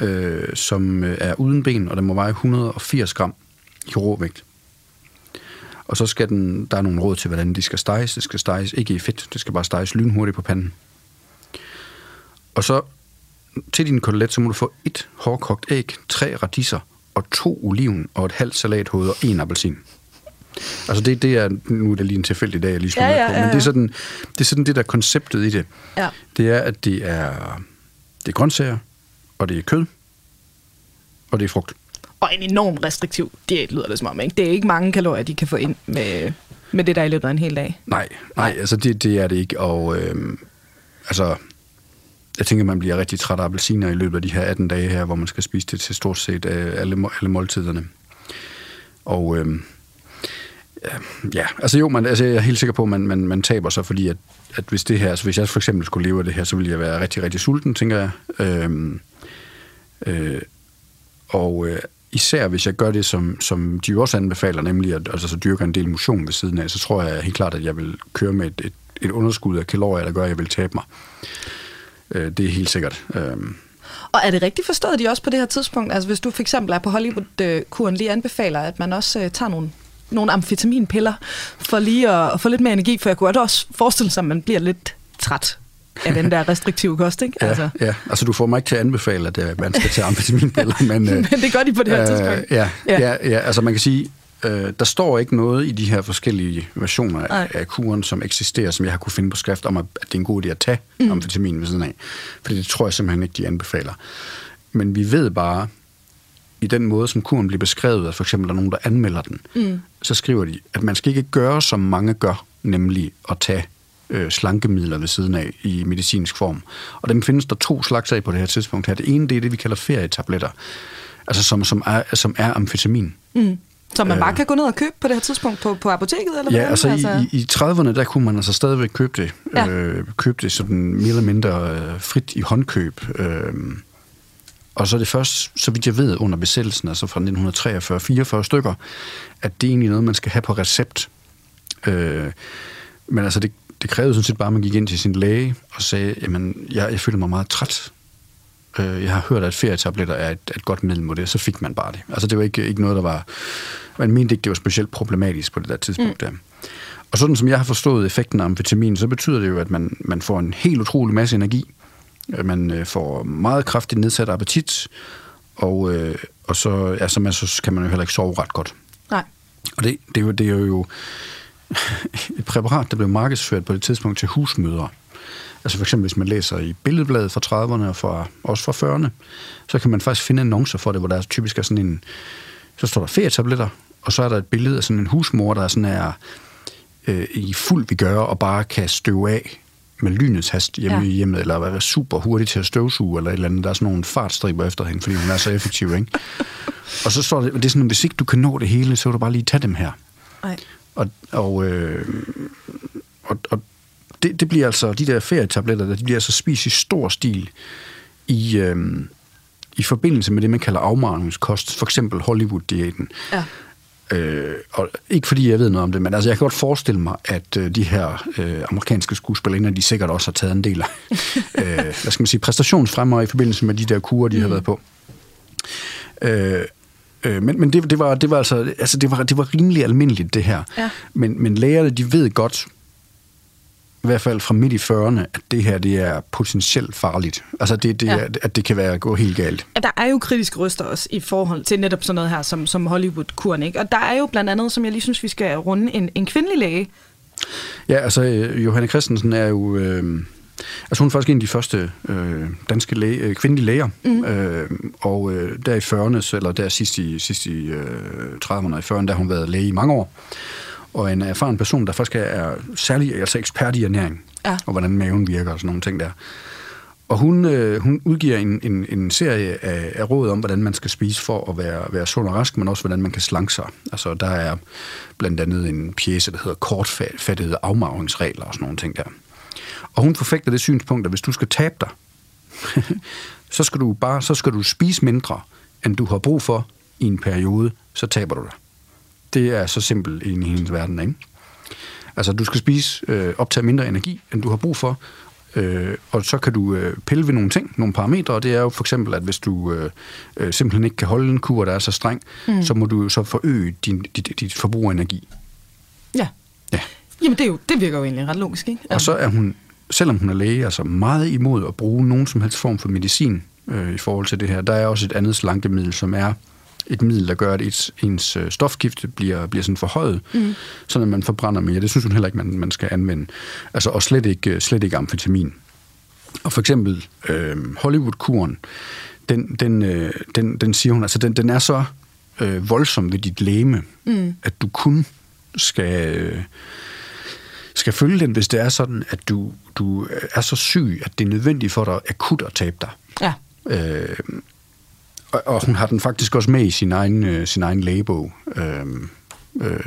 øh, som øh, er uden ben, og den må veje 180 gram i råvægt. Og så skal den, der er nogle råd til, hvordan de skal steges. Det skal steges ikke i fedt, det skal bare steges lynhurtigt på panden. Og så til din kotelet, så må du få et hårdkogt æg, tre radiser og to oliven og et halvt salathoved og en appelsin. Altså det, det er, nu er det lige en tilfældig dag, jeg lige slår Ja, ja, ja, på, ja, men det er, sådan, det er sådan det der konceptet i det. Ja. Det er, at det er, det er grøntsager, og det er kød, og det er frugt. Og en enorm restriktiv diæt, lyder det som om. Ikke? Det er ikke mange kalorier, de kan få ind med, med det, der er i løbet af en hel dag. Nej, nej, altså det, det er det ikke, og øhm, altså, jeg tænker, man bliver rigtig træt af appelsiner i løbet af de her 18 dage her, hvor man skal spise det til stort set øh, alle, alle måltiderne. Og øhm, ja, ja, altså jo, man, altså jeg er helt sikker på, at man, man, man taber sig, fordi at, at hvis det her, altså hvis jeg for eksempel skulle leve af det her, så ville jeg være rigtig, rigtig sulten, tænker jeg. Øhm, øh, og øh, især hvis jeg gør det, som, som de jo også anbefaler, nemlig at altså, så dyrker en del motion ved siden af, så tror jeg helt klart, at jeg vil køre med et, et, et underskud af kalorier, der gør, at jeg vil tabe mig. Øh, det er helt sikkert. Øh, Og er det rigtigt forstået, at de også på det her tidspunkt, altså hvis du for eksempel er på Hollywood-kuren, lige anbefaler, at man også øh, tager nogle, nogle amfetaminpiller for lige at, at få lidt mere energi, for jeg kunne også forestille sig, at man bliver lidt træt af den der restriktive kost, ikke? ja, Altså. ja, altså du får mig ikke til at anbefale, at øh, man skal tage amfetaminpiller, men... (laughs) Øh, Men det gør de på det her tidspunkt. Ja, Ja. ja. Ja, altså man kan sige, øh, der står ikke noget i de her forskellige versioner Nej. af, kuren, som eksisterer, som jeg har kunne finde på skrift om, at det er en god idé at tage mm. amfetamin ved siden af. For det tror jeg simpelthen ikke, de anbefaler. Men vi ved bare, i den måde, som kuren bliver beskrevet, at for eksempel der er nogen, der anmelder den, mm. så skriver de, at man skal ikke gøre, som mange gør, nemlig at tage øh, slankemidler ved siden af i medicinsk form. Og dem findes der to slags af på det her tidspunkt her. Det ene, det er det, vi kalder ferietabletter, altså som, som, er, som er amfetamin. Mm. Så man bare kan gå ned og købe på det her tidspunkt på, på apoteket? Eller Ja, altså, I, i, i 30'erne, der kunne man altså stadigvæk købe det. Ja. Øh, købe det sådan mere eller mindre øh, frit i håndkøb. Øh, og så er det først, så vidt jeg ved, under besættelsen, altså fra 1943-44 stykker, at det er egentlig noget, man skal have på recept. Øh, men altså, det, det krævede sådan set bare, at man gik ind til sin læge og sagde, jamen, jeg, jeg føler mig meget træt. Øh, jeg har hørt, at ferietabletter er et, et godt middel mod det, så fik man bare det. Altså, det var ikke, ikke noget, der var... Man mente ikke, det var specielt problematisk på det der tidspunkt mm. der. Og sådan som jeg har forstået effekten af amfetamin, så betyder det jo, at man, man får en helt utrolig masse energi. Øh, Man øh, får meget kraftigt nedsat appetit, og, øh, og så, altså, man, så kan man jo heller ikke sove ret godt. Nej. Og det, det, er jo, det er jo et præparat, der blev markedsført på det tidspunkt til husmødre. Altså for eksempel, hvis man læser i Billedbladet fra 30'erne og fra, også fra 40'erne, så kan man faktisk finde annoncer for det, hvor der typisk er sådan en, så står der ferietabletter, og så er der et billede af sådan en husmor, der er sådan er øh, i fuld vi gør og bare kan støve af med lynets hast hjemme Ja. i hjemmet, eller være super hurtig til at støvsuge, eller et eller andet. Der er sådan nogle fartstriber efter hende, fordi hun er så effektiv, ikke? (laughs) Og så står det, det er sådan, hvis ikke du kan nå det hele, så vil du bare lige tage dem her. Nej. Og, og, øh, og, og det, det bliver altså, de der ferietabletter, der, de bliver altså spist i stor stil i, øh, i forbindelse med det, man kalder afmarvningskost, for eksempel Hollywood-diæten. Ja. Øh, og ikke fordi jeg ved noget om det, men altså, jeg kan godt forestille mig, at øh, de her øh, amerikanske skuespillerinder, de sikkert også har taget en del af, (laughs) øh, hvad skal man sige, præstationsfremmer i forbindelse med de der kurer, de mm. har været på. Øh, øh, men men det, det, var, det var altså, altså det var, det var rimelig almindeligt, det her. Ja. Men, men lægerne, de ved godt, i hvert fald fra midt i 40'erne, at det her det er potentielt farligt. Altså, det, det, Ja. ja. at det kan være gå helt galt. at der er jo kritiske røster også i forhold til netop sådan noget her som, som Hollywood-kuren, ikke? Og der er jo blandt andet, som jeg lige synes, vi skal runde, en, en kvindelig læge. Ja, altså, øh, Johanne Christensen er jo... Øh, altså, hun er faktisk en af de første øh, danske læge, øh, kvindelige læger. Mm. Øh, og øh, der i 40'erne, eller der sidst i, sidst i øh, 30'erne og i 40'erne, der har hun været læge i mange år. Og en erfaren person, der faktisk er, er særlig altså ekspert i ernæring. Ja. Og hvordan maven virker og sådan nogle ting der. Og hun, øh, hun udgiver en, en, en serie af, af råd om, hvordan man skal spise for at være, være sund og rask, men også hvordan man kan slanke sig. Altså, der er blandt andet en pjece, der hedder kortfattede afmavringsregler og sådan nogle ting der. Og hun forfægter det synspunkt, at hvis du skal tabe dig, (laughs) så skal du bare så skal du spise mindre, end du har brug for i en periode, så taber du dig. Det er så simpelt i hendes verden, ikke? Altså, du skal spise, øh, optage mindre energi, end du har brug for, øh, og så kan du øh, pille ved nogle ting, nogle parametre, og det er jo for eksempel, at hvis du øh, øh, simpelthen ikke kan holde en kur, der er så streng, mm. så må du jo så forøge din, dit, dit forbrug af energi. Ja. Ja. Jamen, det, er jo, det virker jo egentlig ret logisk, ikke? Og så er hun, selvom hun er læge, altså meget imod at bruge nogen som helst form for medicin øh, i forhold til det her. Der er også et andet slankemiddel, som er et middel, der gør, at ens, ens øh, stofskifte bliver, bliver sådan forhøjet, mm. så man forbrænder mere. Det synes hun heller ikke, man, man skal anvende. Altså, og slet ikke, øh, slet ikke amfetamin. Og for eksempel øh, Hollywood-kuren, den, den, øh, den, den siger hun, altså den, den er så øh, voldsom ved dit læme, mm. at du kun skal... Øh, skal følge den, hvis det er sådan, at du, du er så syg, at det er nødvendigt for dig akut at tabe dig. Ja. Øh, og, og hun har den faktisk også med i sin egen, øh, sin egen lægebog, øh, øh,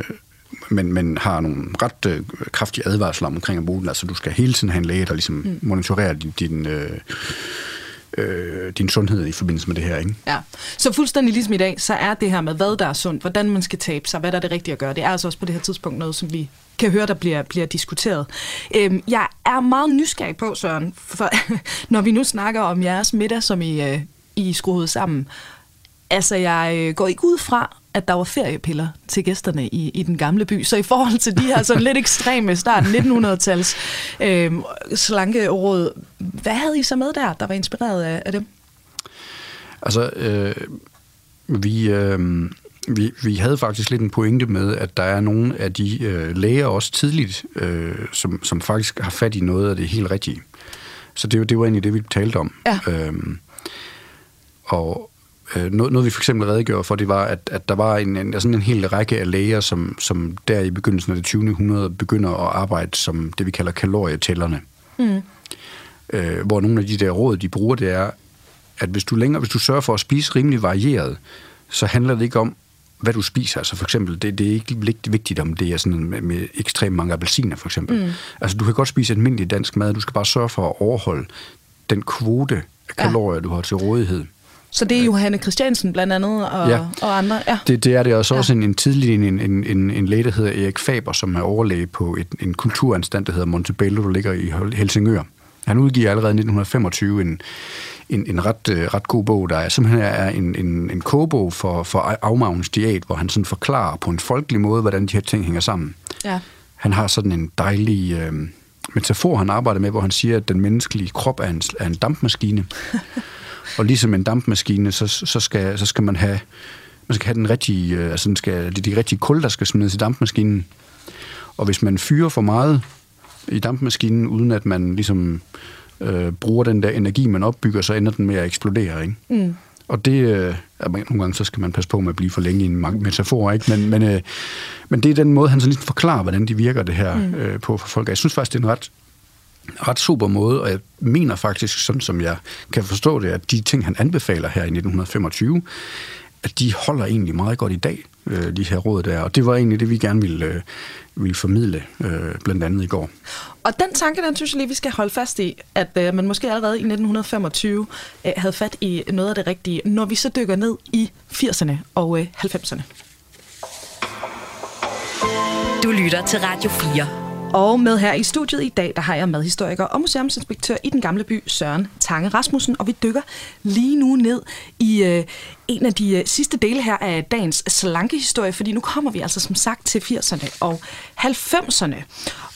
men, men har nogle ret øh, kraftige advarsler omkring at bruge den. Altså, du skal hele tiden have en læge, der ligesom mm. monitorerer din, din, øh, øh, din sundhed i forbindelse med det her, ikke? Ja, så fuldstændig ligesom i dag, så er det her med, hvad der er sundt, hvordan man skal tabe sig, hvad der er det rigtige at gøre, det er altså også på det her tidspunkt noget, som vi kan høre, der bliver, bliver diskuteret. Øhm, jeg er meget nysgerrig på, Søren, for (laughs) når vi nu snakker om jeres middag, som I, øh, I skruede sammen, altså jeg øh, går ikke ud fra, at der var feriepiller til gæsterne i, i den gamle by. Så i forhold til de her sådan lidt ekstreme start 1900-tals øh, slanke råd, hvad havde I så med der, der var inspireret af, af dem? Altså, øh, vi, øh, vi, vi havde faktisk lidt en pointe med, at der er nogle af de øh, læger også tidligt, øh, som, som faktisk har fat i noget af det helt rigtige. Så det, var- det var egentlig det, vi talte om. Ja. Øhm, og øh, noget, noget, vi for eksempel redegjorde for, det var, at, at der var en, en, sådan en hel række af læger, som, som der i begyndelsen af det 20. århundrede begynder at arbejde som det, vi kalder kalorietællerne. Mm. Øh, hvor nogle af de der råd, de bruger, det er, at hvis du længere, hvis du sørger for at spise rimelig varieret, så handler det ikke om, hvad du spiser. Altså for eksempel, det, det er ikke vigtigt, om det er sådan med, med ekstremt mange appelsiner, for eksempel. Mm. Altså du kan godt spise almindelig dansk mad, du skal bare sørge for at overholde den kvote af Ja. kalorier, du har til rådighed. Så det er Johanne Christiansen blandt andet, og, Ja. og andre. Ja. Det, det er det også, Ja. ja. også en, en tidlig en, en, en, en læge, der hedder Erik Faber, som er overlæge på et, en kulturanstand, der hedder Montebello, der ligger i Hel- Helsingør. Han udgiver allerede i 1925 en, en, en ret, øh, ret god bog, der er simpelthen er en, en, en kogebog for, for afmavnsdiæt, hvor han sådan forklarer på en folkelig måde, hvordan de her ting hænger sammen. ja. Han har sådan en dejlig øh, metafor, han arbejder med, hvor han siger, at den menneskelige krop er en, er en dampmaskine. (laughs) og ligesom en dampmaskine, så, så, skal, så skal man have man skal have den rigtige, øh, altså den skal, det er de rigtige kul, der skal smides i dampmaskinen. Og hvis man fyrer for meget i dampmaskinen, uden at man ligesom øh, bruger den der energi, man opbygger, så ender den med at eksplodere. Ikke? Mm. Og det, øh, nogle gange så skal man passe på med at blive for længe i en metafor, ikke? Men, men, øh, men det er den måde, han så ligesom forklarer, hvordan de virker det her mm. øh, på for folk. Jeg synes faktisk, det er en ret, ret super måde, og jeg mener faktisk, sådan som jeg kan forstå det, at de ting, han anbefaler her i 1925, at de holder egentlig meget godt i dag, øh, de her råd der. Og det var egentlig det, vi gerne ville, øh, ville formidle, øh, blandt andet i går. Og den tanke, den synes jeg lige, vi skal holde fast i, at øh, man måske allerede i 1925 øh, havde fat i noget af det rigtige, når vi så dykker ned i 80'erne og øh, 90'erne. Du lytter til Radio 4. Og med her i studiet i dag, der har jeg madhistoriker og museumsinspektør i Den Gamle By, Søren Tange Rasmussen, og vi dykker lige nu ned i øh, en af de øh, sidste dele her af dagens slankehistorie, fordi nu kommer vi altså som sagt til 80'erne og 90'erne.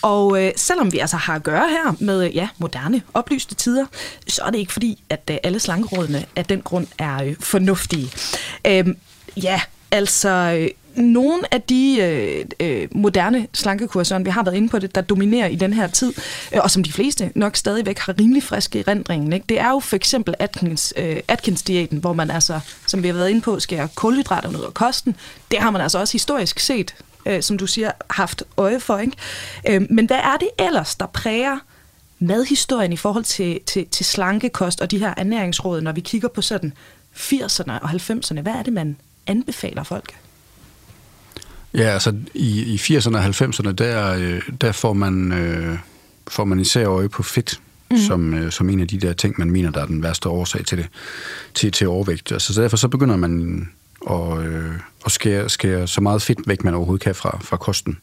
Og øh, selvom vi altså har at gøre her med øh, ja, moderne, oplyste tider, så er det ikke fordi, at øh, alle slankerådene af den grund er øh, fornuftige. Øh, ja, altså... Øh, nogle af de øh, øh, moderne slankekurser, vi har været inde på det, der dominerer i den her tid, øh, og som de fleste nok stadigvæk har rimelig friske i rendringen, ikke? det er jo for eksempel Atkins, øh, Atkins-diæten, hvor man altså, som vi har været inde på, skærer kulhydraterne ud af kosten. Det har man altså også historisk set, øh, som du siger, haft øje for. Ikke? Øh, men hvad er det ellers, der præger madhistorien i forhold til, til, til slankekost og de her ernæringsråd, når vi kigger på sådan 80'erne og 90'erne? Hvad er det, man anbefaler folk? Ja, altså i, i 80'erne og 90'erne, der, øh, der får, man, øh, får man især øje på fedt, mm. som, øh, som en af de der ting, man mener, der er den værste årsag til det, til, til overvægt. Altså, så derfor så begynder man at, øh, at skære, skære så meget fedt væk, man overhovedet kan fra, fra kosten.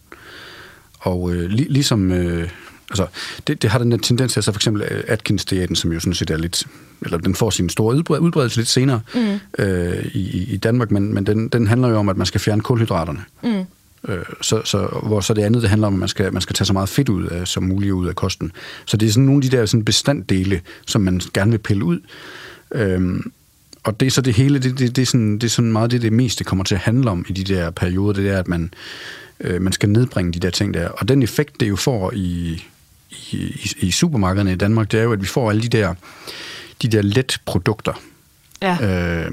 Og øh, lig, ligesom... Øh, altså, det, det har den der tendens til, altså for eksempel Atkins-diæten, som jo sådan set er lidt, eller den får sin store udbredelse lidt senere mm. øh, i, i Danmark, men, men den, den handler jo om, at man skal fjerne kulhydraterne. Mm. Øh, så, så, hvor så det andet, det handler om, at man skal, man skal tage så meget fedt ud af, som muligt ud af kosten. Så det er sådan nogle af de der sådan bestanddele, som man gerne vil pille ud. Øhm, og det er så det hele, det, det, det, er sådan, det er sådan meget det, det meste kommer til at handle om i de der perioder, det er, at man, øh, man skal nedbringe de der ting der. Og den effekt, det jo får i, i, i, i supermarkederne i Danmark, det er jo, at vi får alle de der, de der let produkter. Ja. Øh,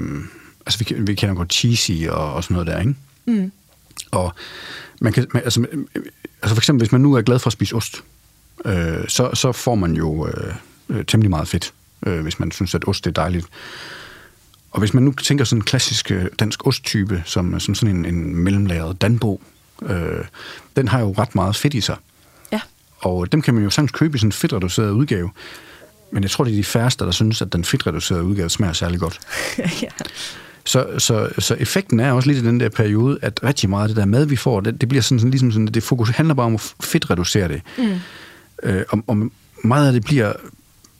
altså, vi, vi kender godt cheesy og, og sådan noget der, ikke? Mm. Og man kan, altså, altså for eksempel, hvis man nu er glad for at spise ost, øh, så, så får man jo øh, øh, temmelig meget fedt, øh, hvis man synes, at ost er dejligt. Og hvis man nu tænker sådan en klassisk øh, dansk osttype, som, som sådan en, en mellemlagret danbo, øh, den har jo ret meget fedt i sig. Og dem kan man jo sagtens købe i sådan en fedtreduceret udgave. Men jeg tror, det er de færreste, der synes, at den fedtreducerede udgave smager særlig godt. (laughs) ja. Så, så, så effekten er også lidt i den der periode, at rigtig meget af det der mad, vi får, det, det bliver sådan, sådan ligesom sådan, det fokus handler bare om at fedtreducere det. Mm. Øh, og, og meget af det bliver,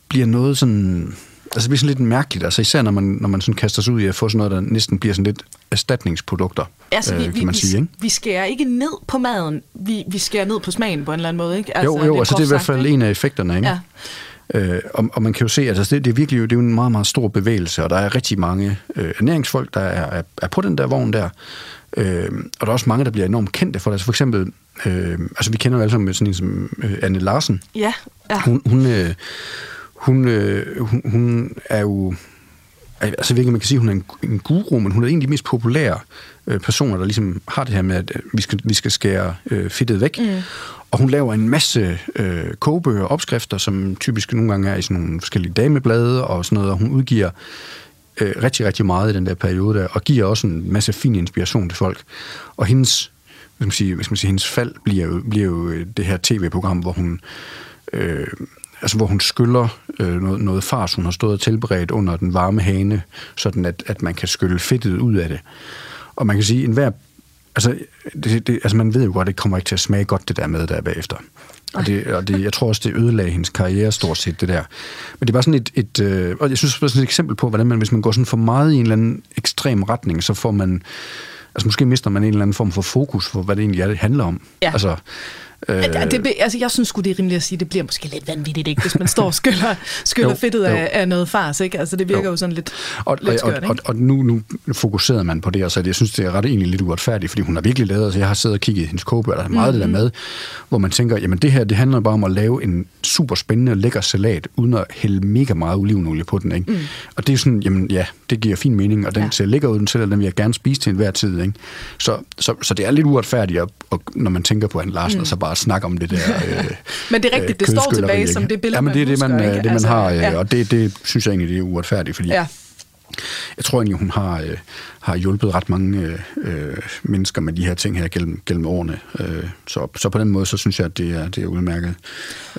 bliver noget sådan Altså, det bliver sådan lidt mærkeligt, altså især når man, når man sådan kaster sig ud i at få sådan noget, der næsten bliver sådan lidt erstatningsprodukter, altså, vi, øh, kan man vi, sige. Ikke? Vi skærer ikke ned på maden, vi, vi skærer ned på smagen på en eller anden måde, ikke? Altså, jo, jo, det altså det er i hvert fald sagt, en af effekterne, ikke? Ja. Øh, og, og man kan jo se, at altså, det, det er virkelig det er jo en meget, meget stor bevægelse, og der er rigtig mange øh, ernæringsfolk, der er, er, er på den der vogn der. Øh, og der er også mange, der bliver enormt kendte for det. Altså for eksempel, øh, altså vi kender jo alle sammen sådan en som øh, Anne Larsen. Ja, ja. Hun, hun, øh, hun, øh, hun, hun er jo... Altså, virkelig, man kan sige, at hun er en, en guru, men hun er en af de mest populære øh, personer, der ligesom har det her med, at øh, vi skal, vi skal skære øh, fedtet væk. Mm. Og hun laver en masse øh, kogebøger og opskrifter, som typisk nogle gange er i sådan nogle forskellige dameblade og sådan noget, og hun udgiver øh, rigtig, rigtig meget i den der periode der, og giver også en masse fin inspiration til folk. Og hendes, hvad skal man sige, hvad skal man sige, hendes fald bliver jo, bliver jo øh, det her tv-program, hvor hun øh, altså hvor hun skyller øh, noget, noget fars, hun har stået og tilberedt under den varme hane, sådan at, at man kan skylle fedtet ud af det. Og man kan sige, en hver, altså, det, det, altså man ved jo godt, at det kommer ikke til at smage godt, det der med der bagefter. Og, det, og det, jeg tror også, det ødelagde hendes karriere stort set, det der. Men det var sådan et, et øh, og jeg synes, det var sådan et eksempel på, hvordan man, hvis man går sådan for meget i en eller anden ekstrem retning, så får man, altså måske mister man en eller anden form for fokus for, hvad det egentlig er, det handler om. Ja. Altså, Øh, det, altså, jeg synes det er rimeligt at sige, det bliver måske lidt vanvittigt, ikke? hvis man står og skyller, (laughs) skyller jo, fedtet af, af noget fars. Ikke? Altså, det virker jo, jo sådan lidt, og, lidt skørt. Og, og, og nu, nu fokuserede man på det, og så jeg synes, det er ret egentlig lidt uretfærdigt, fordi hun har virkelig lavet, altså jeg har siddet og kigget i hendes der er meget mm-hmm. det der med, hvor man tænker, jamen det her, det handler bare om at lave en super spændende, lækker salat, uden at hælde mega meget olivenolie på den. Ikke? Mm. Og det er sådan, jamen ja, det giver fin mening, og den ja. ser lækker ud, den til, den vil jeg gerne spise til enhver tid. Ikke? Så, så, så det er lidt uretfærdigt, og, og, når man tænker på en Larsen, mm. og så bare snakke om det der (laughs) øh, men det er rigtigt, det står tilbage ikke? som det billede, ja, men det er det, man, husker, det, man altså, har, ja. og det, det synes jeg egentlig, det er uretfærdigt, fordi ja. jeg tror egentlig, hun har, øh, har hjulpet ret mange øh, mennesker med de her ting her gennem, gennem årene. Øh, så, så på den måde, så synes jeg, at det er, det er udmærket.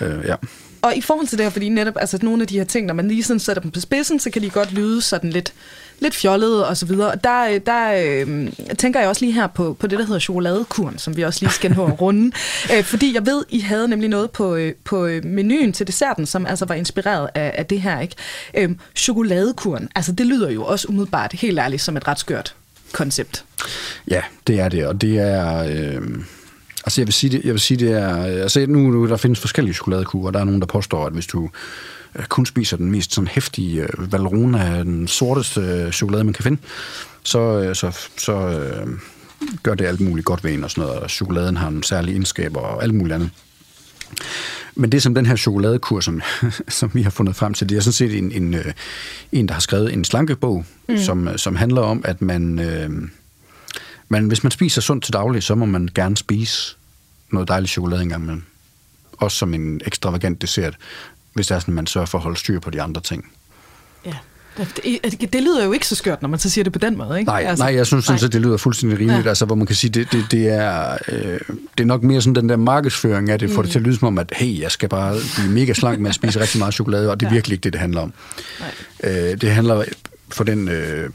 Øh, ja. Og i forhold til det her, fordi netop altså, nogle af de her ting, når man lige sådan sætter dem på spidsen, så kan de godt lyde sådan lidt, lidt fjollede og så videre. Og der, øh, der øh, tænker jeg også lige her på, på det, der hedder chokoladekuren, som vi også lige skal nå at runde. (laughs) Øh, fordi jeg ved, I havde nemlig noget på, øh, på øh, menuen til desserten, som altså var inspireret af, af det her. ikke. Øh, chokoladekuren, altså det lyder jo også umiddelbart helt ærligt som et ret skørt koncept. Ja, det er det, og det er... Øh, altså jeg vil sige, det, jeg vil sige, det er... Altså nu, nu der findes forskellige chokoladekurer, der er nogen, der påstår, at hvis du øh, kun spiser den mest sådan hæftige øh, Valrhona, den sorteste øh, chokolade, man kan finde, så, så, så gør det alt muligt godt ved en og sådan noget, og chokoladen har en særlig egenskaber og alt muligt andet. Men det som den her chokoladekur, som, (laughs) som vi har fundet frem til, det er sådan set en, en, en der har skrevet en slankebog, mm. som, som handler om, at man, øh, man, hvis man spiser sundt til daglig, så må man gerne spise noget dejligt chokolade engang imellem. Også som en ekstravagant dessert, hvis det er sådan, man sørger for at holde styr på de andre ting. Ja. Det, det, det lyder jo ikke så skørt, når man så siger det på den måde, ikke? Nej, altså, nej jeg synes sådan, at det lyder fuldstændig rimeligt, ja. altså, hvor man kan sige, det, det, det, er, øh, det er nok mere sådan den der markedsføring af det, får mm. det til at lyde som om, at hey, jeg skal bare blive mega slank med at spise rigtig meget chokolade, og det er ja. virkelig ikke det, det handler om. Nej. Øh, det handler for den øh,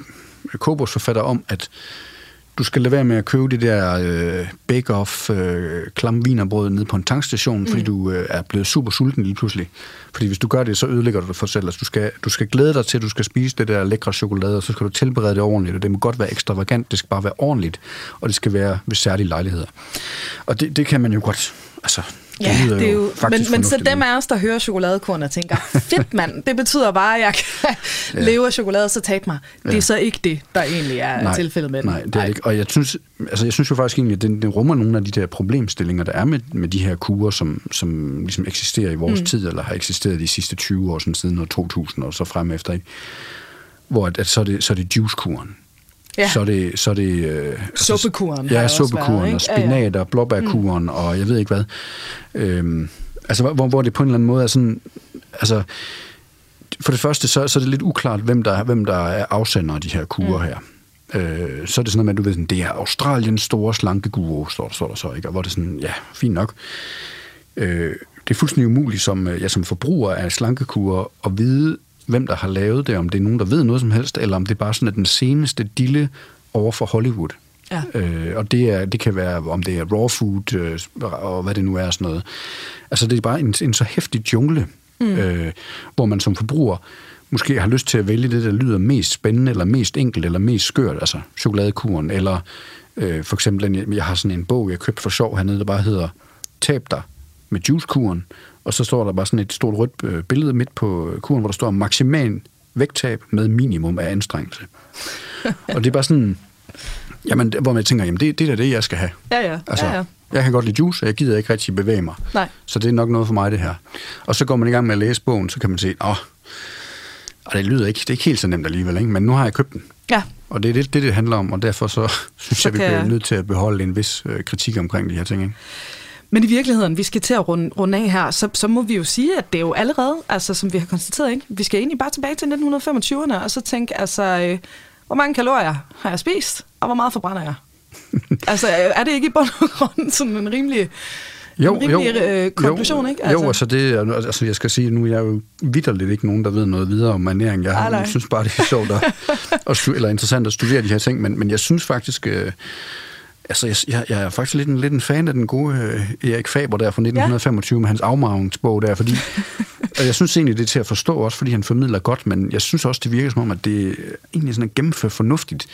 Kobos forfatter om, at du skal lade være med at købe det der øh, bake-off øh, klam vinerbrød nede på en tankstation, mm. fordi du øh, er blevet super sulten lige pludselig. Fordi hvis du gør det, så ødelægger du det for selv. Altså, du, skal, du skal glæde dig til, at du skal spise det der lækre chokolade, og så skal du tilberede det ordentligt. Og det må godt være ekstravagant, det skal bare være ordentligt, og det skal være ved særlige lejligheder. Og det, det kan man jo godt... Altså, Ja, det, det er jo, men, men så dem af os, der hører chokoladekorn og tænker, fedt mand, (laughs) det betyder bare, at jeg kan ja. leve af chokolade, så tab mig. Det er ja. så ikke det, der egentlig er nej, tilfældet med den. Nej, det er ikke. Og jeg synes, altså jeg synes jo faktisk egentlig, at den, den rummer nogle af de der problemstillinger, der er med, med de her kurer, som, som ligesom eksisterer i vores mm. tid, eller har eksisteret de sidste 20 år, sådan siden år 2000 og så frem efter. Ikke? Hvor at, at så, er det, så er det juicekuren. Ja. Så er det... Så er det øh, altså, suppekuren. Ja, suppekuren været, og spinat og blåbærkuren mm. og jeg ved ikke hvad. Øhm, altså, hvor, hvor det på en eller anden måde er sådan... Altså, for det første, så, så er det lidt uklart, hvem der, hvem der er afsender af de her kurer mm. her. Øh, så er det sådan noget med, at du ved, sådan, det er Australiens store slanke guru, står, står der så, ikke? Og hvor det sådan, ja, fint nok. Øh, det er fuldstændig umuligt som, øh, ja, som forbruger af slankekurer at vide, hvem der har lavet det, om det er nogen, der ved noget som helst, eller om det er bare sådan, at den seneste dille over for Hollywood. Ja. Øh, og det, er, det kan være, om det er raw food, øh, og hvad det nu er, sådan noget. Altså, det er bare en, en så hæftig jungle, mm. øh, hvor man som forbruger måske har lyst til at vælge det, der lyder mest spændende, eller mest enkelt, eller mest skørt, altså chokoladekuren, eller øh, for eksempel, jeg har sådan en bog, jeg købte for sjov hernede, der bare hedder Tab dig med juicekuren, og så står der bare sådan et stort rødt øh, billede midt på øh, kuren, hvor der står maksimal vægttab med minimum af anstrengelse. (laughs) og det er bare sådan, jamen, hvor man tænker, jamen det, det er det, jeg skal have. Ja, ja. Altså, ja, ja. Jeg kan godt lide juice, og jeg gider ikke rigtig bevæge mig. Nej. Så det er nok noget for mig, det her. Og så går man i gang med at læse bogen, så kan man se, åh, og det lyder ikke, det er ikke helt så nemt alligevel, ikke? men nu har jeg købt den. Ja. Og det er det, det, det handler om, og derfor så (laughs) synes så jeg, vi bliver nødt til at beholde en vis øh, kritik omkring de her ting. Ikke? Men i virkeligheden, vi skal til at runde, runde af her, så, så må vi jo sige, at det er jo allerede, altså som vi har konstateret, ikke? vi skal egentlig bare tilbage til 1925'erne, og så tænke, altså, øh, hvor mange kalorier har jeg spist, og hvor meget forbrænder jeg? (laughs) altså, er det ikke i bund og grund sådan en rimelig... Jo, en rimelig, jo, øh, konklusion, jo, ikke? Altså. Jo, altså det, altså jeg skal sige, nu er jeg jo vidderligt ikke nogen, der ved noget videre om ernæring. Jeg, jeg synes bare, det er sjovt at, (laughs) at, eller interessant at studere de her ting, men, men jeg synes faktisk, øh, Altså, jeg, jeg, jeg er faktisk lidt en, lidt en fan af den gode øh, Erik Faber der fra 1925 ja. med hans afmagringsbog der, fordi (laughs) og jeg synes egentlig, det er til at forstå også, fordi han formidler godt, men jeg synes også, det virker som om, at det egentlig sådan er gennemført fornuftigt.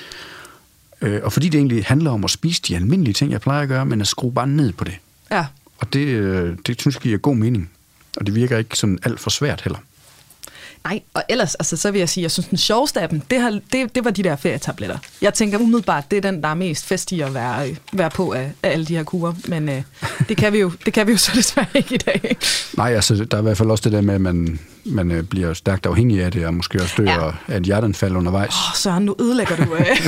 Øh, og fordi det egentlig handler om at spise de almindelige ting, jeg plejer at gøre, men at skrue bare ned på det. Ja. Og det, øh, det synes jeg giver god mening. Og det virker ikke sådan alt for svært heller. Nej, og ellers, altså, så vil jeg sige, jeg synes, den sjoveste af dem, det, har, det, det var de der ferietabletter. Jeg tænker umiddelbart, det er den, der er mest festig at være, være på af, af alle de her kurer. Men øh, det, kan vi jo, det kan vi jo så desværre ikke i dag. Nej, altså, der er i hvert fald også det der med, at man, man øh, bliver stærkt afhængig af det, og måske også dør ja. af et hjerteanfald undervejs. Åh, oh, Søren, nu ødelægger du af. (laughs)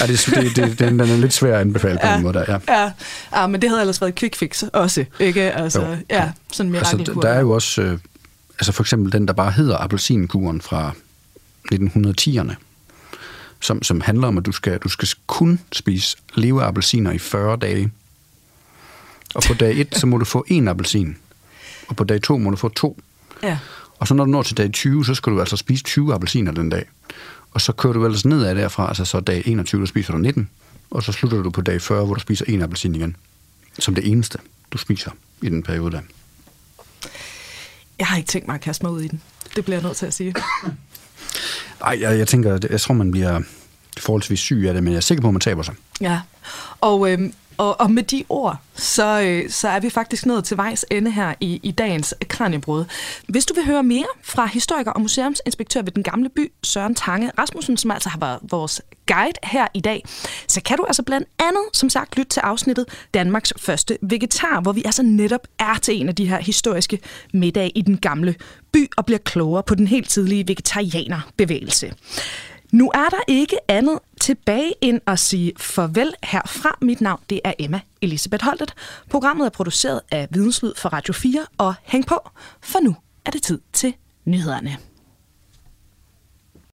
ja, det, det, det, den, den er lidt svær at anbefale på ja, en måde der, ja. ja. Ja, men det havde ellers været quick fix også, ikke? Altså, jo. ja, sådan altså, der er jo også... Øh, altså for eksempel den, der bare hedder appelsinkuren fra 1910'erne, som, som handler om, at du skal, du skal kun spise leve appelsiner i 40 dage. Og på dag 1, så må du få en appelsin. og på dag 2 må du få to. Ja. Og så når du når til dag 20, så skal du altså spise 20 appelsiner den dag. Og så kører du ellers nedad derfra, altså så dag 21, der spiser du 19, og så slutter du på dag 40, hvor du spiser en appelsin igen. Som det eneste, du spiser i den periode der. Jeg har ikke tænkt mig at kaste mig ud i den. Det bliver jeg nødt til at sige. (coughs) Nej, jeg, jeg tænker, jeg tror, man bliver forholdsvis syg af det, men jeg er sikker på, at man taber sig. Ja, og, øhm, og, og med de ord, så, øh, så er vi faktisk nået til vejs ende her i, i dagens Kranjebrud. Hvis du vil høre mere fra historiker og museumsinspektør ved Den Gamle By, Søren Tange Rasmussen, som altså har været vores guide her i dag, så kan du altså blandt andet, som sagt, lytte til afsnittet Danmarks første vegetar, hvor vi altså netop er til en af de her historiske middage i Den Gamle By og bliver klogere på den helt tidlige vegetarianerbevægelse. Nu er der ikke andet tilbage end at sige farvel herfra. Mit navn det er Emma Elisabeth Holtet. Programmet er produceret af Videnslyd for Radio 4 og hæng på, for nu er det tid til nyhederne.